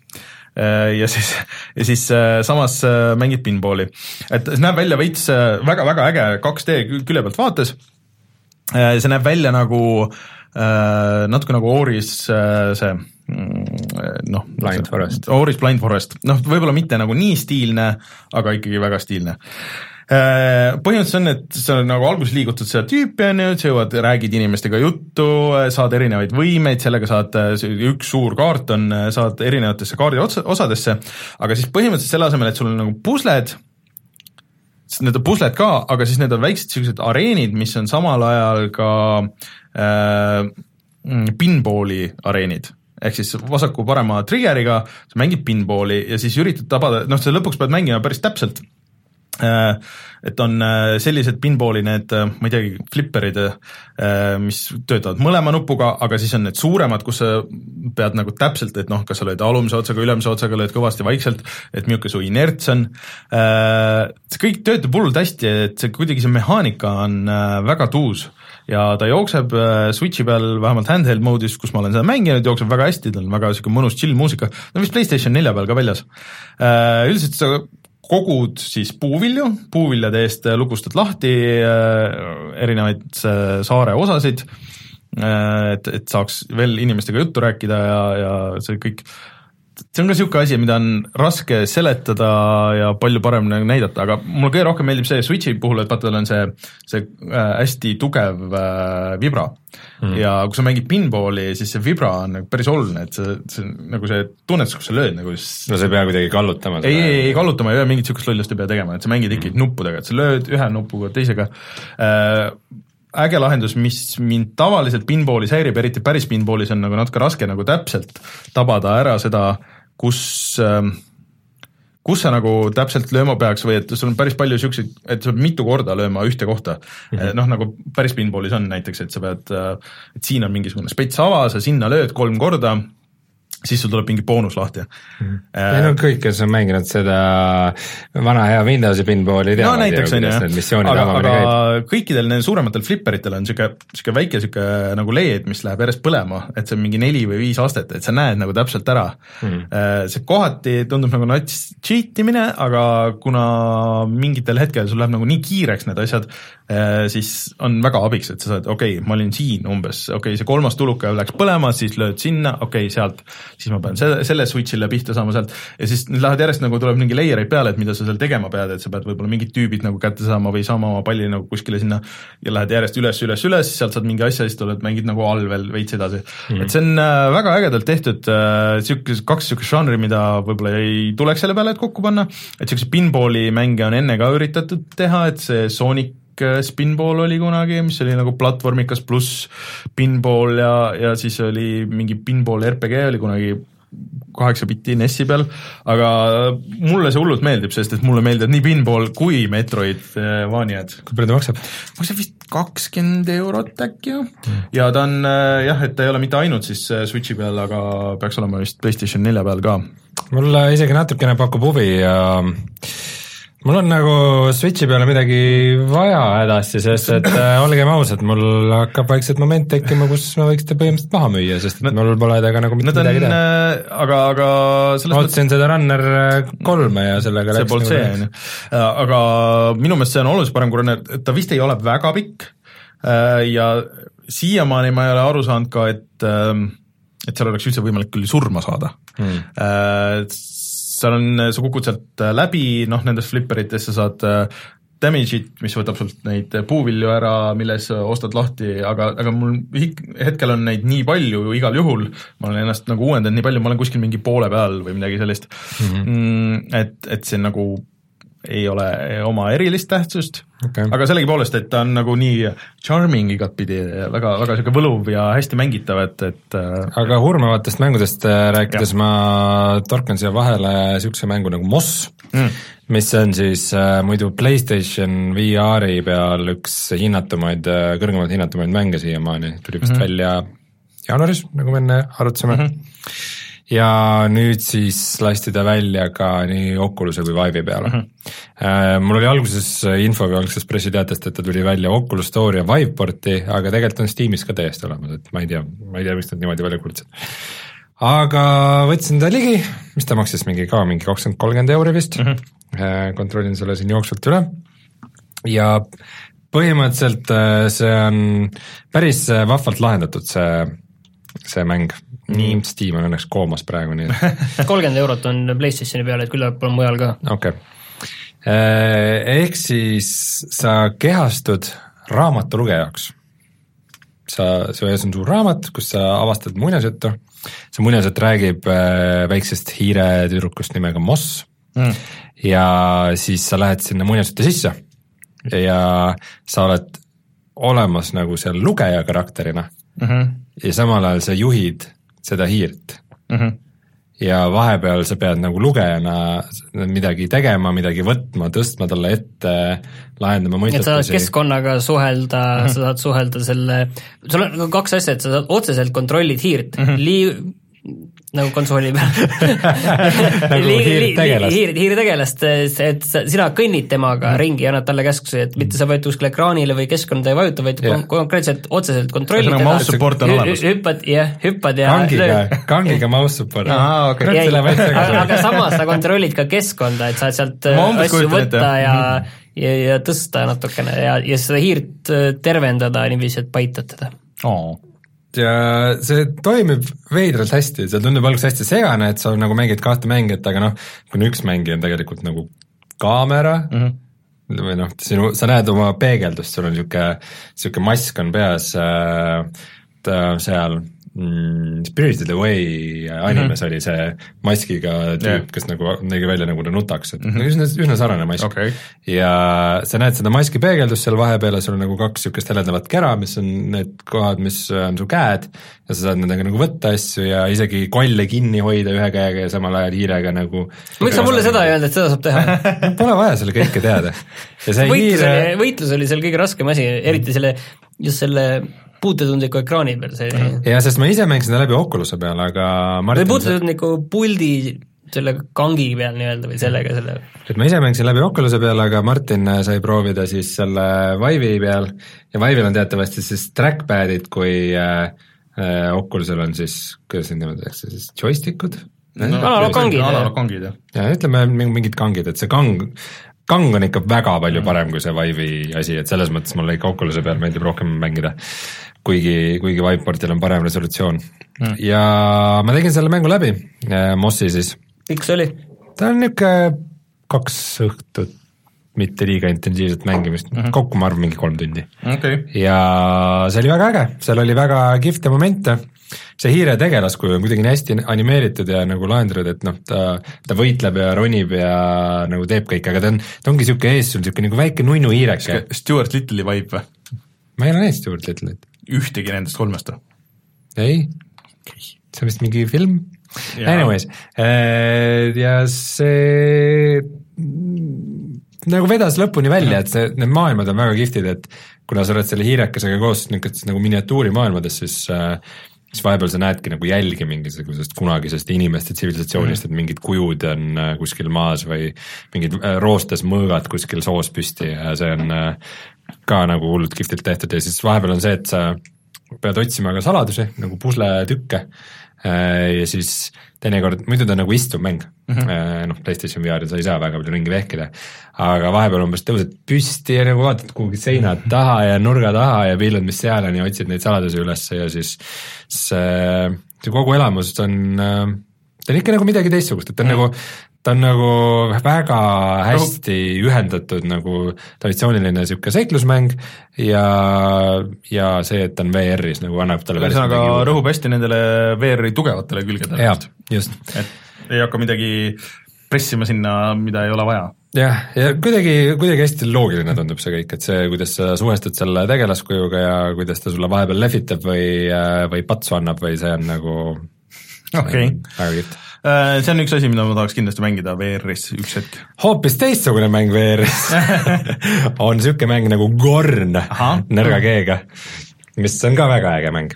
ja siis, ja siis samas mängid pinballi. et see näeb välja veits väga-väga äge 2D külje pealt vaates, see näeb välja nagu natuke nagu Oris see mm, noh, Blind Forest. Oris Blind Forest, noh, võib-olla mitte nagu nii stiilne, aga ikkagi väga stiilne. Põhimõtteliselt on, et sa nagu alguses liigutad seda tüüpi, on ju, sa jõuad, räägid inimestega juttu, saad erinevaid võimeid, sellega saad, üks suur kaart on, saad erinevatesse kaardi otsa, osadesse, aga siis põhimõtteliselt selle asemel, et sul on nagu pusled, need on pusled ka, aga siis need on väiksed niisugused areenid, mis on samal ajal ka äh, pinballi areenid ehk siis vasaku-parema trigger'iga sa mängid pinballi ja siis üritad tabada, noh, sa lõpuks pead mängima päris täpselt et on sellised pinballi need, ma ei teagi, flipperid, mis töötavad mõlema nupuga, aga siis on need suuremad, kus sa pead nagu täpselt, et noh, kas sa lööd alumise otsaga, ülemise otsaga, lööd kõvasti vaikselt, et milline su inerts on. see kõik töötab hullult hästi, et see kuidagi see mehaanika on väga tuus ja ta jookseb Switchi peal, vähemalt handheld mode'is, kus ma olen seda mänginud, jookseb väga hästi, tal on väga niisugune mõnus chill muusika, ta on vist PlayStation nelja peal ka väljas. Üldiselt sa kogud siis puuvilju, puuviljade eest lukustad lahti erinevaid saare osasid, et, et saaks veel inimestega juttu rääkida ja, ja see kõik, see on ka niisugune asi, mida on raske seletada ja palju parem nagu näidata, aga mulle kõige rohkem meeldib see Switchi puhul, et vaata, tal on see, see hästi tugev vibra mm. ja kui sa mängid pinballi, siis see vibra on nagu päris oluline, et see, see nagu see tunnetus, kus sa lööd nagu siis no sa ei pea kuidagi kallutama ei, ei, ei kallutama ei pea, mingit niisugust lollust ei pea tegema, et sa mängid ikkagi mm. nuppudega, et sa lööd ühe nupuga, teisega äh, äge lahendus, mis mind tavaliselt pinballis häirib, eriti päris pinballis on nagu natuke raske nagu täpselt tabada ära seda, kus äh, kus sa nagu täpselt lööma peaks või et sul on päris palju niisuguseid, et sa pead mitu korda lööma ühte kohta mm -hmm. noh, nagu päris pinballis on näiteks, et sa pead, et siin on mingisugune spets ava, sa sinna lööd kolm korda siis sul tuleb mingi boonus lahti. Ei no kõik, kes on mänginud seda vana hea Windowsi pinballi no teavad ju, näiteks ju kuidas need missioonid omavahel käib. kõikidel nendel suurematel flipperitel on niisugune, niisugune väike niisugune nagu LED, mis läheb järjest põlema, et see on mingi neli või viis astet, et sa näed nagu täpselt ära. Mm.. See kohati tundub nagu nats cheat imine, aga kuna mingitel hetkel sul läheb nagu nii kiireks need asjad, siis on väga abiks, et sa saad, okei okay,, ma olin siin umbes, okei okay,, see kolmas tuluke läks põlema, siis lööd sinna, okei okay,, sealt, siis ma pean selle, selle switch'ile pihta saama sealt. Ja siis need lähevad järjest nagu tuleb mingi layer eid peale, et mida sa seal tegema pead, et sa pead võib-olla mingid tüübid nagu kätte saama või saama oma palli nagu kuskile sinna ja lähed järjest üles, üles, üles, sealt saad mingi asja, siis tuled, mängid nagu all veel veits edasi. Mm.. et see on äh, väga ägedalt tehtud äh,, niisugune, kaks niisugust žanri, mida võib-olla ei tuleks selle peale, et kokku panna, et niisuguseid pinballi mänge on enne ka üritatud teha, et see Sonic äh, Spinball oli kunagi, mis oli nagu platvormikas pluss pinball ja, ja siis oli mingi pinball RPG oli kunagi kaheksa bitti NES-i peal, aga mulle see hullult meeldib, sest et mulle meeldivad nii pinball kui Metroidvaniad. kui palju ta maksab? maksab vist kakskümmend eurot äkki mm., ja ta on äh, jah, et ta ei ole mitte ainult siis äh, Switchi peal, aga peaks olema vist PlayStation nelja peal ka. mulle isegi natukene pakub huvi ja mul on nagu Switchi peale midagi vaja hädasti, sest et äh, olgem ausad, mul hakkab vaikselt moment tekkima, kus ma võiks ta põhimõtteliselt maha müüa, sest et mul pole temaga nagu mitte midagi teha. äh,, aga, aga selles ootasin seda Runner äh, kolme ja sellega see läks polnud see, nagu on ju. aga minu meelest see on oluliselt parem kui Runner, ta vist ei ole väga pikk äh, ja siiamaani ma ei ole aru saanud ka, et ähm, et seal oleks üldse võimalik küll surma saada Hmm. Seal on, sa kukud sealt äh, läbi, noh nendest flipperitest sa saad äh, damage'it, mis võtab sult neid puuvilju ära, milles sa ostad lahti, aga, aga mul hetkel on neid nii palju ju igal juhul, ma olen ennast nagu uuendanud nii palju, ma olen kuskil mingi poole peal või midagi sellist mm. -hmm. et, et see nagu ei ole oma erilist tähtsust Okei. aga sellegipoolest, et ta on nagu nii charming igatpidi, väga, väga niisugune võluv ja hästi mängitav, et, et äh, aga hurmavatest mängudest äh, rääkides ma torkan siia vahele niisuguse mängu nagu Moss mm. mis on siis äh, muidu PlayStation VR-i peal üks hinnatumaid äh,, kõrgemalt hinnatumaid mänge siiamaani, tuli vist mm -hmm. välja jaanuaris, nagu me enne arutasime mm. -hmm. Ja nüüd siis lasti ta välja ka nii Oculus'e kui Vive'i peale mm. -hmm. Äh, mul oli alguses info või algses pressiteatest, et ta tuli välja Oculus Store ja Vive porti, aga tegelikult on Steamis ka täiesti olemas, et ma ei tea, ma ei tea, miks nad niimoodi välja kuulutasid aga võtsin ta ligi, mis ta maksis mingi ka mingi kakskümmend, kolmkümmend euri vist mm, -hmm. kontrollin selle siin jooksvalt üle ja põhimõtteliselt äh, see on päris äh, vahvalt lahendatud, see, see mäng. Nii, Steam on õnneks koomas praegu, nii et kolmkümmend eurot on PlayStationi peal, et küllap on mujal ka. okei okay. Ehk siis sa kehastud raamatulugejaks. sa, su ees on suur raamat, kus sa avastad muinasjuttu, see muinasjutt räägib äh, väiksest hiiretüdrukust nimega Moss Mm. ja siis sa lähed sinna muinasjutte sisse ja sa oled olemas nagu seal lugeja karakterina mm -hmm. ja samal ajal sa juhid seda hiirt Mm -hmm. ja vahepeal sa pead nagu lugejana midagi tegema, midagi võtma, tõstma talle ette, lahendama et sa saad mõistetusi. keskkonnaga suhelda mm, -hmm. sa saad suhelda selle, sul on nagu kaks asja, et sa saad otseselt kontrollid hiirt mm, -hmm. lii-, nagu konsooli peal Nagu hiirtegelast. hiir, hiirtegelast, et sina kõnnid temaga mm. ringi ja annad talle käskusi, et mitte sa vajutad kuskile ekraanile või keskkonda ei vajuta, vaid yeah. konkreetselt otseselt kontrollid Ühesõnaga, mouse support on olemas. hüppad, jah, hüppad ja kangiga, kangiga mouse support. Läheb veits aga, aga samas sa kontrollid ka keskkonda, et saad sealt äh, asju võtta ja ja, ja tõsta natukene ja, ja seda hiirt äh, tervendada niiviisi, et paitad teda. Oh. Ja see toimib veidralt hästi, see tundub alguses hästi segane, et sa nagu mängid kahte mängijat, aga noh, kuna üks mängija on tegelikult nagu kaamera mm, -hmm. või noh, sinu, sa näed oma peegeldust, sul on niisugune, niisugune mask on peas äh, ta seal mm, Spirited Away animes mm -hmm. oli see maskiga tüüp yeah., kes nagu nägi välja nagu ta nutaks, et mm -hmm. üsna, üsna sarnane mask Okei. ja sa näed seda maski peegeldust seal vahepeal ja sul on nagu kaks niisugust heledamat kera, mis on need kohad, mis on su käed ja sa saad nendega nagu võtta asju ja isegi kolle kinni hoida ühe käega ja samal ajal hiirega nagu miks sa mulle seda ei öelnud, et seda saab teha? Pole vaja selle kõike teada. võitlus hiire oli, võitlus oli seal kõige raskem asi, eriti selle, just selle puututundliku ekraani peal, see oli jah, sest ma ise mängisin seda läbi Oculus'e peal, aga Martin, puututundliku puldi selle kangi peal nii-öelda või sellega selle et ma ise mängisin läbi Oculus'e peal, aga Martin sai proovida siis selle Vive'i peal ja Vive'il on teatavasti siis trackpad'id, kui äh, äh, Oculus'el on siis, kuidas neid nimetatakse siis, joystick'ud? analogkangid, jah. ja ütleme ming- mingid kangid, et see kang, kang on ikka väga palju parem kui see Vive'i asi, et selles mõttes mulle ikka Oculus'e peal meeldib rohkem mängida. kuigi, kuigi Viveportil on parem resolutsioon mm.. ja ma tegin selle mängu läbi, Mossi siis, pikk see oli? ta on niisugune kaks õhtut mitte liiga intensiivset mängimist mm, -hmm. kokku ma arvan mingi kolm tundi. okei okay., ja see oli väga äge, seal oli väga kihvte momente, see hiire tegelaskuju on kuidagi nii hästi animeeritud ja nagu lahendatud, et noh, ta, ta võitleb ja ronib ja nagu teeb kõike, aga ta on, ta ongi niisugune ees sul niisugune nagu väike nunnu hiireke. Stewart Little'i vibe või? ma ei ole näinud Stuart Little'it. Ühtegi nendest kolmest või? ei, see on vist mingi film. Anyways, ja see nagu vedas lõpuni välja, et see, need maailmad on väga kihvtid, et kuna sa oled selle hiirekesega koos niisugustes nagu miniatuurimaailmades, siis äh, siis vahepeal sa näedki nagu jälgi mingisugusest kunagisest inimeste tsivilisatsioonist, et mingid kujud on äh, kuskil maas või mingid äh, roostes mõõgad kuskil soos püsti ja see on äh, ka nagu hullult kihvtilt tehtud ja siis vahepeal on see, et sa pead otsima ka saladusi nagu pusletükke äh, ja siis teinekord, muidu ta on nagu istuv mäng mm, -hmm. noh PlayStation VR-il sa ei saa väga palju ringi vehkida, aga vahepeal umbes tõused püsti ja nagu vaatad kuhugi seina taha ja nurga taha ja piilud, mis seal on ja otsid neid saladusi üles ja siis see, see kogu elamus on, ta on ikka nagu midagi teistsugust, et ta on mm. nagu ta on nagu väga hästi ühendatud nagu traditsiooniline niisugune seiklusmäng ja, ja see, et ta on VR-is nagu annab talle ühesõnaga rõhub hästi nendele VR-i tugevatele külgedele jah, just. et ei hakka midagi pressima sinna, mida ei ole vaja. jah, ja kuidagi, kuidagi hästi loogiline tundub see kõik, et see, kuidas sa suhestud selle tegelaskujuga ja kuidas ta sulle vahepeal lehvitab või, või patsu annab või see on nagu okei, väga kihvt. See on üks asi, mida ma tahaks kindlasti mängida VR-is üks hetk. hoopis teistsugune mäng VR-is on niisugune mäng nagu Gorn nõrga G-ga, mis on ka väga äge mäng.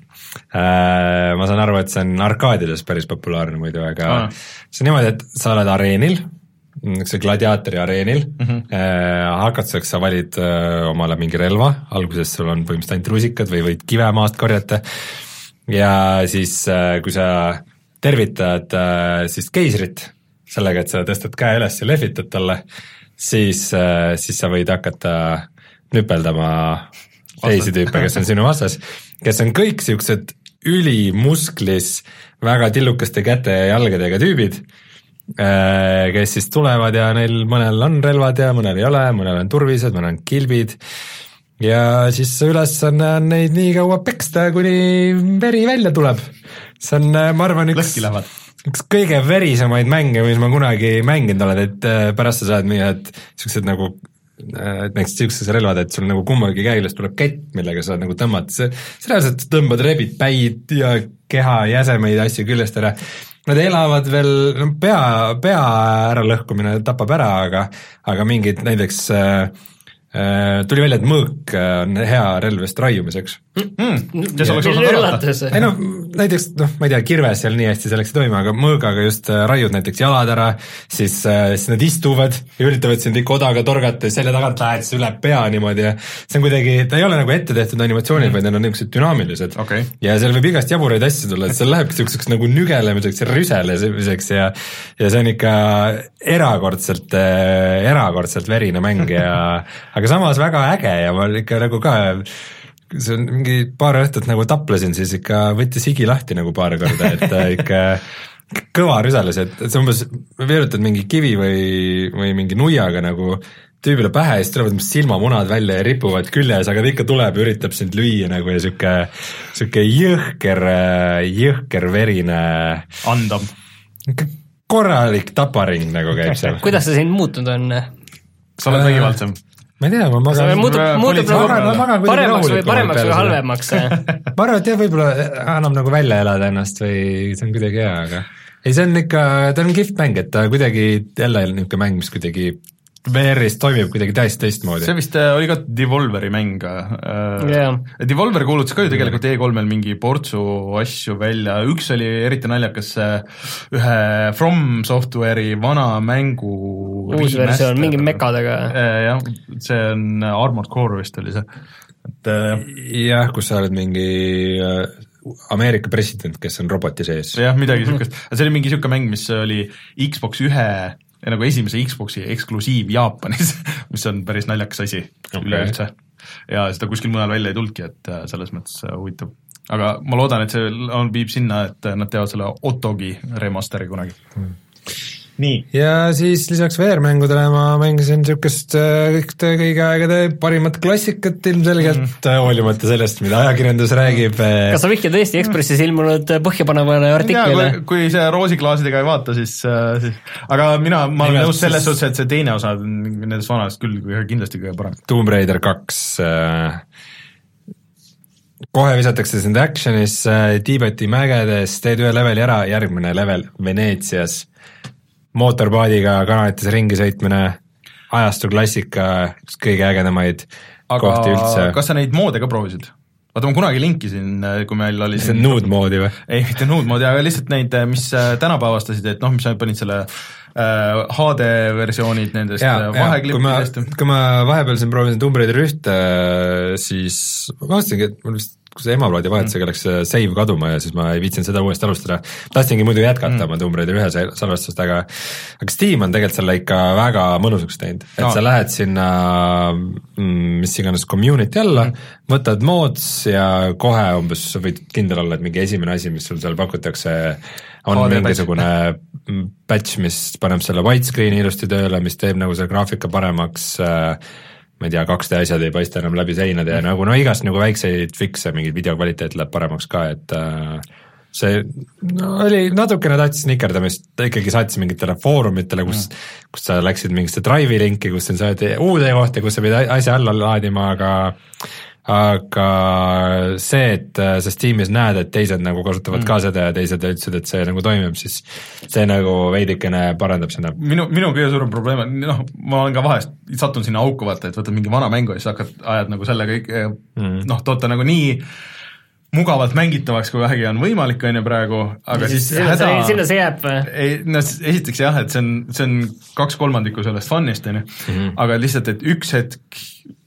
Ma saan aru, et see on arkaadides päris populaarne muidu, aga Aa. see on niimoodi, et sa oled areenil, niisuguse gladiaatori areenil mm, -hmm. hakatuseks sa valid omale mingi relva, alguses sul on põhimõtteliselt ainult rusikad või võid kive maast korjata ja siis, kui sa tervitad äh, siis keisrit sellega, et sa tõstad käe üles ja lehvitad talle, siis, siis sa võid hakata nüpeldama teisi tüüpe, kes on sinu vastas, kes on kõik siuksed ülimusklis, väga tillukaste käte ja jalgadega tüübid, kes siis tulevad ja neil mõnel on relvad ja mõnel ei ole, mõnel on turvised, mõnel on kilbid ja siis ülesanne on neid nii kaua peksta, kuni veri välja tuleb. see on, ma arvan, üks üks kõige verisemaid mänge, mis ma kunagi mänginud olen, et äh, pärast sa saad mingid siuksed nagu äh, näiteks siukses relvad, et sul nagu kummagi käe küljest tuleb kett, millega sa nagu tõmbad, see, sa reaalselt tõmbad, rebid päid ja keha jäsemeid ja asju küljest ära. Nad elavad veel, no pea, pea äralõhkumine tapab ära, aga, aga mingid näiteks äh, äh, tuli välja, et mõõk äh, on hea relv just raiumiseks Mm, kes oleks osanud arvata. ei noh, näiteks noh, ma ei tea, kirves seal nii hästi selleks ei toimi, aga mõõgaga just äh, raiud näiteks jalad ära, siis äh,, siis nad istuvad ja üritavad sind ikka odaga torgata ja selja tagant lähed siis üle pea niimoodi ja see on kuidagi, ta ei ole nagu ette tehtud animatsioonid mm., vaid need on niisugused dünaamilised Okei. ja seal võib igast jaburaid asju tulla, et seal lähebki niisuguseks nagu nügelemiseks ja rüselemiseks ja ja see on ikka erakordselt äh,, erakordselt verine mäng ja aga samas väga äge ja ma ikka nagu ka see on mingi paar õhtut nagu taplesin, siis ikka võttis higi lahti nagu paar korda, et äh, ikka kõva rüselas, et, et sa umbes veerutad mingi kivi või, või mingi nuiaga nagu tüübile pähe ja siis tulevad silmamunad välja ja ripuvad küljes, aga ta ikka tuleb ja üritab sind lüüa nagu ja sihuke, sihuke jõhker, jõhker verine, andam. korralik taparing nagu käib seal. kuidas see sind muutunud on? sa oled vägivaldsem. Ma ei tea, ma magan, muutub, muutub nagu kuidagi paremaks või paremaks või halvemaks? ma arvan, et jah, võib-olla annab nagu välja elada ennast või see on kuidagi hea, aga ei, see on ikka, ta on kihvt mäng, et ta kuidagi jälle niisugune mäng, mis kuidagi VR-is toimib kuidagi täiesti teistmoodi see. vist äh, oli ka Devolveri mäng äh, Jaa. Devolver kuulutas ka ju tegelikult E3-l mingi portsu asju välja, üks oli eriti naljakas, ühe From Software'i vana mängu uus versioon, mingi. mekadega. jah, see on Armored Core vist oli see, et äh, jah, kus sa oled mingi äh, Ameerika president, kes on roboti sees. jah, midagi niisugust, see oli mingi niisugune mäng, mis oli Xbox ühe nagu esimese Xboxi eksklusiiv Jaapanis, mis on päris naljakas asi okay. Üleüldse. ja seda kuskil mujal välja ei tulnudki, et äh, selles mõttes äh, huvitav. aga ma loodan, et see on, viib sinna, et äh, nad teevad selle Otogi remaster'i kunagi. nii, ja siis lisaks VR-mängudele ma mängisin niisugust äh, ühte kõigi aegade parimat klassikat ilmselgelt mm., hoolimata sellest, mida ajakirjandus räägib. kas sa vihjad Eesti Ekspressis ilmunud põhjapanevale artiklile? kui, kui see roosiklaasidega ei vaata, siis, äh, siis aga mina, ma olen nõus selles suhtes, et see teine osa on nendest vanadest küll kindlasti kõige parem. Tomb Raider kaks äh, kohe visatakse sind action'is äh, Tiibeti mägedes, teed ühe leveli ära, järgmine level Veneetsias, mootorpaadiga kanalites ringi sõitmine, ajastu klassika, üks kõige ägedamaid kohti üldse. kas sa neid moode ka proovisid? vaata, ma kunagi linkisin, kui meil oli see on nude moodi või? ei, mitte nuud moodi, aga lihtsalt neid, mis äh, tänapäevastasid, et noh, mis sa panid selle äh, HD versioonid nendest äh, jaa, kui ma vaheklippidest., kui ma vahepeal siin proovisin Tomb Raider ühte, siis ma vaatasingi, et mul vist kui see emaplaadi vahetusega läks see save kaduma ja siis ma ei viitsinud seda uuesti alustada. tahtsingi muidu jätkata mm. oma Tomb Raider ühe sal- salvestust, aga aga Steam on tegelikult selle ikka väga mõnusaks teinud, et Aa. sa lähed sinna mm, mis iganes community alla mm., võtad mods ja kohe umbes sa võid kindel olla, et mingi esimene asi, mis sul seal pakutakse, on HD mingisugune mm, patch, mis paneb selle widescreen'i ilusti tööle, mis teeb nagu selle graafika paremaks äh, ma ei tea, 2D asjad ei paista enam läbi seinade ja nagu no igast nagu väikseid fikse, mingid videokvaliteet läheb paremaks ka, et äh, see no, oli natukene tahtis nikerdamist, ta ikkagi saatis mingitele foorumitele, kus mm., kus sa läksid mingisse Drive'i linki, kus sind saadi uude kohta, kus sa pidid asja alla laadima, aga aga see, et äh, sa Steamis näed, et teised nagu kasutavad mm. ka seda ja teised ütlesid, et see nagu toimib, siis see nagu veidikene parandab seda minu, minu kõige suurem probleem on, noh, ma olen ka vahest sattunud sinna auku, vaata, et võtad mingi vana mängu ja siis hakkad, ajad nagu selle kõik mm., noh, toota nagu nii mugavalt mängitavaks, kui vähegi on võimalik, on ju praegu, aga siis sinna see, sinna see jääb või? ei no esiteks jah, et see on, see on kaks kolmandikku sellest fun'ist, on ju, aga lihtsalt, et üks hetk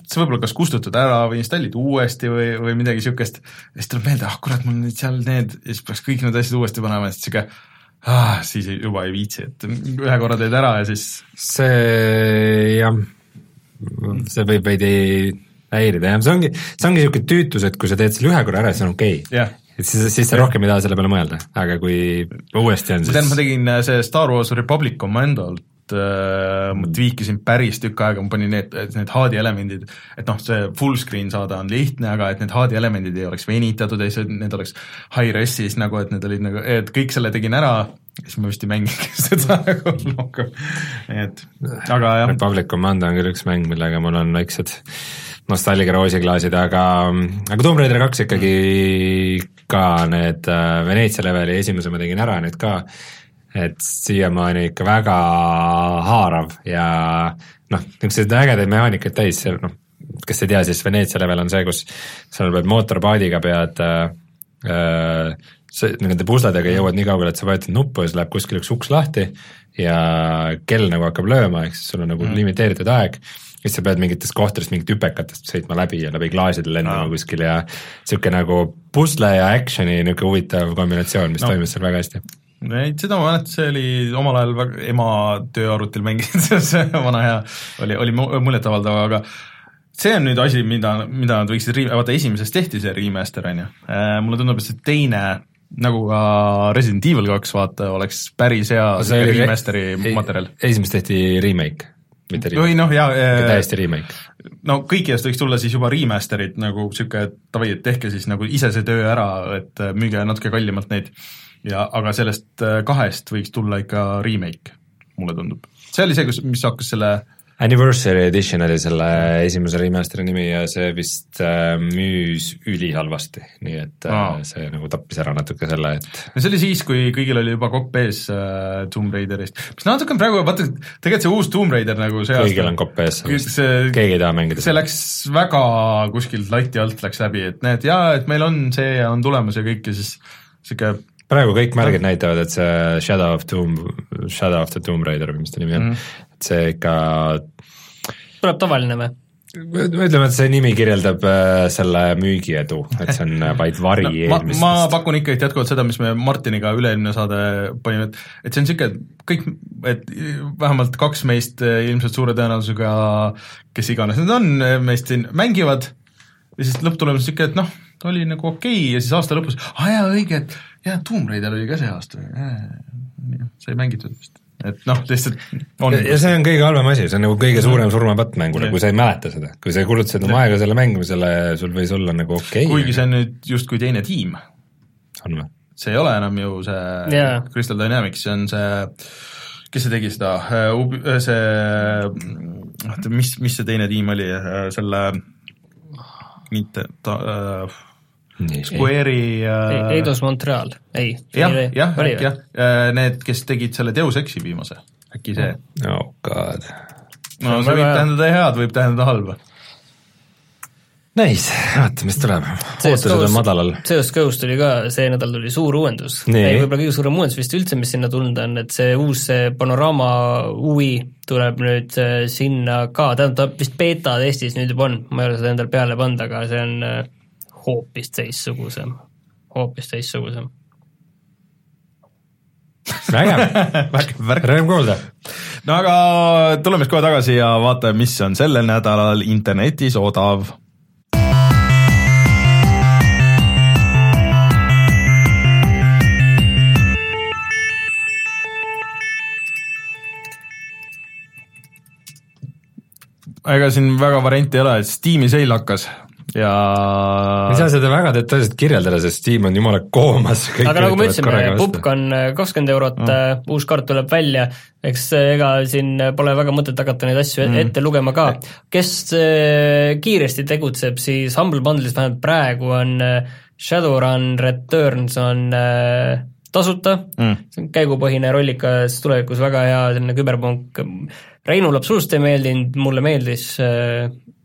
sa võib-olla kas kustutad ära või installid uuesti või, või midagi niisugust ja siis tuleb meelde, ah kurat, mul nüüd seal need ja siis peaks kõik need asjad uuesti panema siis niisugune ah, siis juba ei viitsi, et ühe korra teed ära ja siis see jah, see võib veidi häirida jah, see ongi, see ongi niisugune tüütus, et kui sa teed selle ühe korra ära, siis on okei okay.. jah et siis, siis sa rohkem ei taha selle peale mõelda, aga kui uuesti on, tean, ma siis tegin äh, see Star Wars Republic Commandolt äh, ma tweakisin päris tükk aega, ma panin need, need HD elemendid, et noh, see full screen saada on lihtne, aga et need HD elemendid ei oleks venitatud ja siis need oleks high res'is nagu, et need olid nagu, et kõik selle tegin ära, siis ma vist ei mänginudki seda nagu rohkem, et aga jah, Republic Command on küll üks mäng, millega mul on väiksed nostalgia roosiklaasid, aga, aga Tomb Raider kaks ikkagi ka need äh, Veneetsia leveli esimese ma tegin ära nüüd ka, et siiamaani ikka väga haarav ja noh, niisuguseid ägedaid mehaanikaid täis, seal noh, kes ei tea, siis Veneetsia level on see, kus seal pead mootorpaadiga pead äh, äh, see, nende pusledega jõuad nii kaugele, et sa vajutad nuppu ja siis läheb kuskil üks uks lahti ja kell nagu hakkab lööma, ehk siis sul on nagu mm. limiteeritud aeg ja siis sa pead mingitest kohtadest, mingit hüpekatest sõitma läbi ja läbi klaaside lendama kuskil ja niisugune nagu pusle ja action'i niisugune huvitav kombinatsioon, mis no. toimis seal väga hästi. Ei seda ma mäletan, see oli omal ajal väga, ema tööarvutil mängisin, see vana hea, oli, oli mu- muljetavaldav, aga see on nüüd asi, mida, mida nad võiksid, vaata esimeses tehti see remaster, on ju, mulle tundub, et see teine nagu ka Resident Evil kaks, vaata, oleks päris hea remaster'i materjal. esimest tehti remake, mitte või remake, noh, jaa, täiesti remake. no kõikidest võiks tulla siis juba remaster'id nagu niisugune, et davai, et tehke siis nagu ise see töö ära, et äh, müüge natuke kallimalt neid ja aga sellest äh, kahest võiks tulla ikka remake, mulle tundub. see oli see, kus, mis hakkas selle Anniversary Edition oli selle esimese remaster'i nimi ja see vist äh, müüs ülihalvasti, nii et äh, Aa. see nagu tappis ära natuke selle, et no see oli siis, kui kõigil oli juba kopp ees äh, Tomb Raiderist, mis natuke on praegu, vaata, tegelikult see uus Tomb Raider nagu see kõigil on kopp ees sellest, keegi ei taha mängida see läks väga kuskilt lati alt läks läbi, et näed, jaa, et meil on see ja on tulemas ja kõik ja siis sihuke praegu kõik märgid näitavad, et see Shadow of Tomb, Shadow of the Tomb Raider või mis ta nimi on mm., et see ikka tuleb tavaline või? ütleme, et see nimi kirjeldab äh, selle müügiedu, et see on äh, vaid vari no, eelmistest ma pakun ikka jätkuvalt seda, mis me Martiniga üle-eelmine saade panime, et et see on niisugune, et kõik, et vähemalt kaks meist eh, ilmselt suure tõenäosusega, kes iganes need on, meist siin mängivad ja siis lõpptulemus on niisugune, et noh, oli nagu okei okay, ja siis aasta lõpus, aa jaa, õige, et jaa, Tomb Raider oli ka see aasta, sai mängitud vist. et noh, lihtsalt on ja see on kõige halvem asi, see on nagu kõige suurem surmapatt mängule, Jah. kui sa ei mäleta seda, kui sa kulutasid oma aega selle mängimisele, sul võis olla nagu okei okay, kuigi see on nüüd justkui teine tiim on või? see ei ole enam ju see yeah. Crystal Dynamics, see on see, kes see tegi seda, see, oota, mis, mis see teine tiim oli, selle mitte ta, äh, Square'i äh, Eidos Montreal, ei. jah, jah, äkki jah, need, kes tegid selle Deus Exi viimase, äkki see. oh god. no see võib tähendada head, võib tähendada halba. Nice, vaata, mis tuleb. ootused on madalal. CS Ghost tuli ka, see nädal tuli suur uuendus. Võib-olla kõige suurem uuendus vist üldse, mis sinna tulnud on, et see uus see panoraama UI tuleb nüüd äh, sinna ka, tähendab ta vist beeta testis nüüd juba on, ma ei ole seda endale peale pannud, aga see on äh, hoopis teistsugusem, hoopis teistsugusem. vägev, rõõm kuulda. no aga tuleme siis kohe tagasi ja vaatame, mis on sellel nädalal internetis odav ega siin väga varianti ei ole, et Steam'i seil hakkas ja ma ei saa seda väga detailselt kirjeldada, sest Steam on jumala koomas. aga nagu me ütlesime, pupk on kakskümmend eurot mm., uus kaart tuleb välja, eks äh, ega siin pole väga mõtet hakata neid asju mm. ette lugema ka. kes äh, kiiresti tegutseb, siis Humble Bundle'is vähemalt praegu on äh, Shadowrun Returns on äh, tasuta mm., see on käigupõhine rollikas, tulevikus väga hea selline küberpunk, Reinule absoluutselt ei meeldinud, mulle meeldis,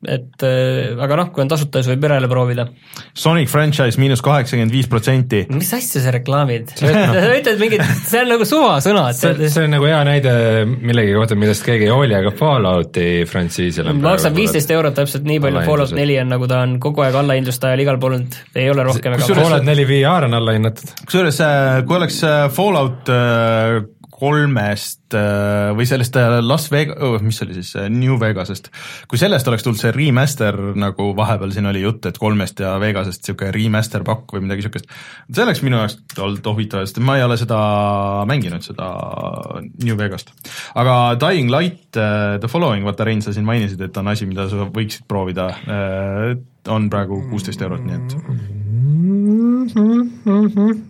et äh, aga noh, kui on tasuta, siis võib järele proovida Sonic franchise miinus kaheksakümmend viis protsenti. mis asja sa reklaamid? sa ütled mingit, see on nagu suvasõnad. see, see on nagu hea näide millegi kohta, millest keegi ei hooli, aga Fallouti frantsiisil on maksab viisteist eurot täpselt nii palju, Fallout neli on nagu ta on kogu aeg allahindluste ajal igal pool olnud, ei ole rohkem ega kusjuures- vähem. Fallout neli VR on alla hinnatud. kusjuures äh, kui oleks äh, Fallout äh, kolmest äh, või sellest äh, Las Vegas oh,, mis oli siis, New Vegasest, kui sellest oleks tulnud see remaster, nagu vahepeal siin oli jutt, et kolmest ja Vegasest niisugune remaster pakk või midagi niisugust, see oleks minu jaoks olnud huvitav, sest ma ei ole seda mänginud, seda New Vegast. aga Dying Light, The Following, vaata Rein, sa siin mainisid, et on asi, mida sa võiksid proovida, on praegu kuusteist eurot, nii et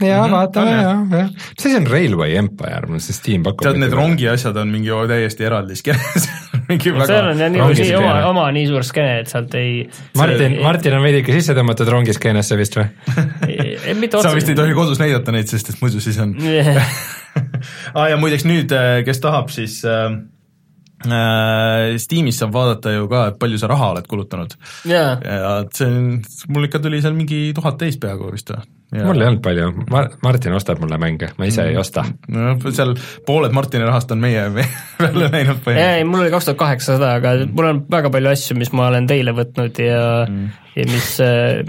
jaa, vaatame jah, jah. mis asi on Railway Empire, mul see Steam pakub. tead, need rongi asjad on mingi täiesti eraldi skeenes mingi väga seal on jah nii, rongis nii oma oma nii suur skeene, et sealt ei Martin, Martin on veidike sisse tõmmatud rongiskeenesse vist või? sa vist ei tohi kodus näidata neid, sest et muidu siis on ah,. ja muideks nüüd, kes tahab, siis äh, Steamis saab vaadata ju ka, et palju sa raha oled kulutanud. jaa, ja et see on, mul ikka tuli seal mingi tuhat täis peaaegu vist või? mul ei olnud palju, Mar-, Martin ostab mulle mänge, ma ise ei osta. no seal pooled Martini rahast on meie me- välja läinud ei, põhimõtteliselt. mul oli kaks tuhat kaheksasada, aga mul on väga palju asju, mis ma olen teile võtnud ja mm. ja mis,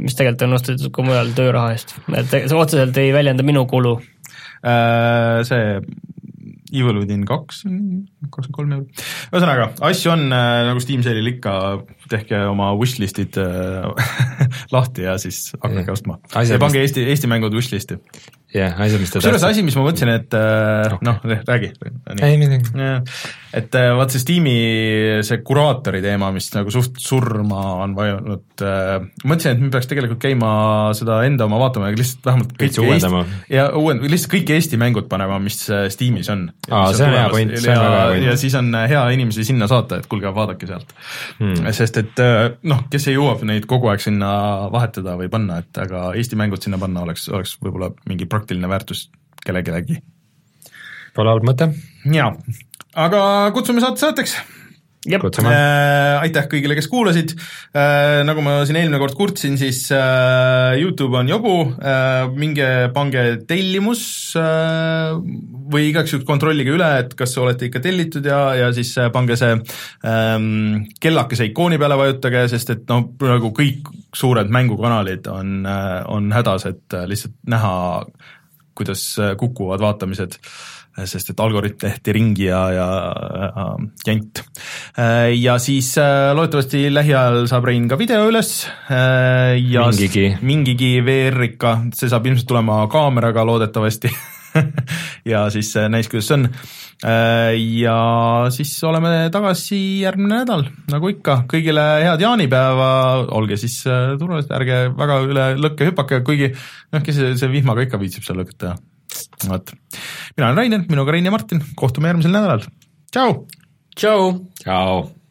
mis tegelikult on ostetud ka mujal tööraha eest, et see otseselt ei väljenda minu kulu. Äh, see Evil Within kaks, kakskümmend kolm eurot. ühesõnaga, asju on äh, nagu Steam Sale'il ikka, tehke oma wishlist'id äh, lahti ja siis hakake Jah. ostma. Ja pange mis- Eesti, Eesti mängud wishlist'i. jah, asi, mis te kusjuures asi, mis ma mõtlesin, et äh, noh, räägi. ei midagi. et äh, vaat see Steam'i see kuraatori teema, mis nagu suht surma on vajunud mõtlesin, et me peaks tegelikult käima seda enda oma vaatama ja lihtsalt vähemalt kõik uuendama. Ja uuend-, lihtsalt kõik Eesti mängud panema, mis Steamis on. Aa, see on hea point, see on väga hea point. ja siis on hea inimesi sinna saata, et kuulge, vaadake sealt hmm. sest et äh, noh, kes ei jõua neid kogu aeg sinna vahetada või panna, et aga Eesti mängud sinna panna oleks, oleks võib-olla mingi praktiline väärtus kellelegi. Pole halb mõte. jaa, aga kutsume saate saateks kutsume. Äh, aitäh kõigile, kes kuulasid. Äh,, nagu ma siin eelmine kord kurtsin, siis äh, Youtube on jobu. Äh,, minge pange tellimus äh, või igaks juhuks kontrollige üle, et kas olete ikka tellitud ja, ja siis äh, pange see ähm, kellakese ikooni peale vajutage, sest et noh, praegu kõik suured mängukanalid on äh,, on hädas, et äh, lihtsalt näha, kuidas äh, kukuvad vaatamised sest et algoritm tehti ringi ja, ja äh, jant. ja siis äh, loodetavasti lähiajal saab Rein ka video üles äh, ja Mingigi. mingigi VR ikka, see saab ilmselt tulema kaameraga loodetavasti ja siis äh, näis, kuidas see on. Äh, ja siis oleme tagasi järgmine nädal, nagu ikka, kõigile head jaanipäeva, olge siis äh, turvalised, ärge väga üle lõkke hüpake, kuigi noh, kes see, see vihmaga ikka viitsib seal lõket teha vot, mina olen Rainer, minuga Rein ja Martin, kohtume järgmisel nädalal, tšau! tšau! tšau!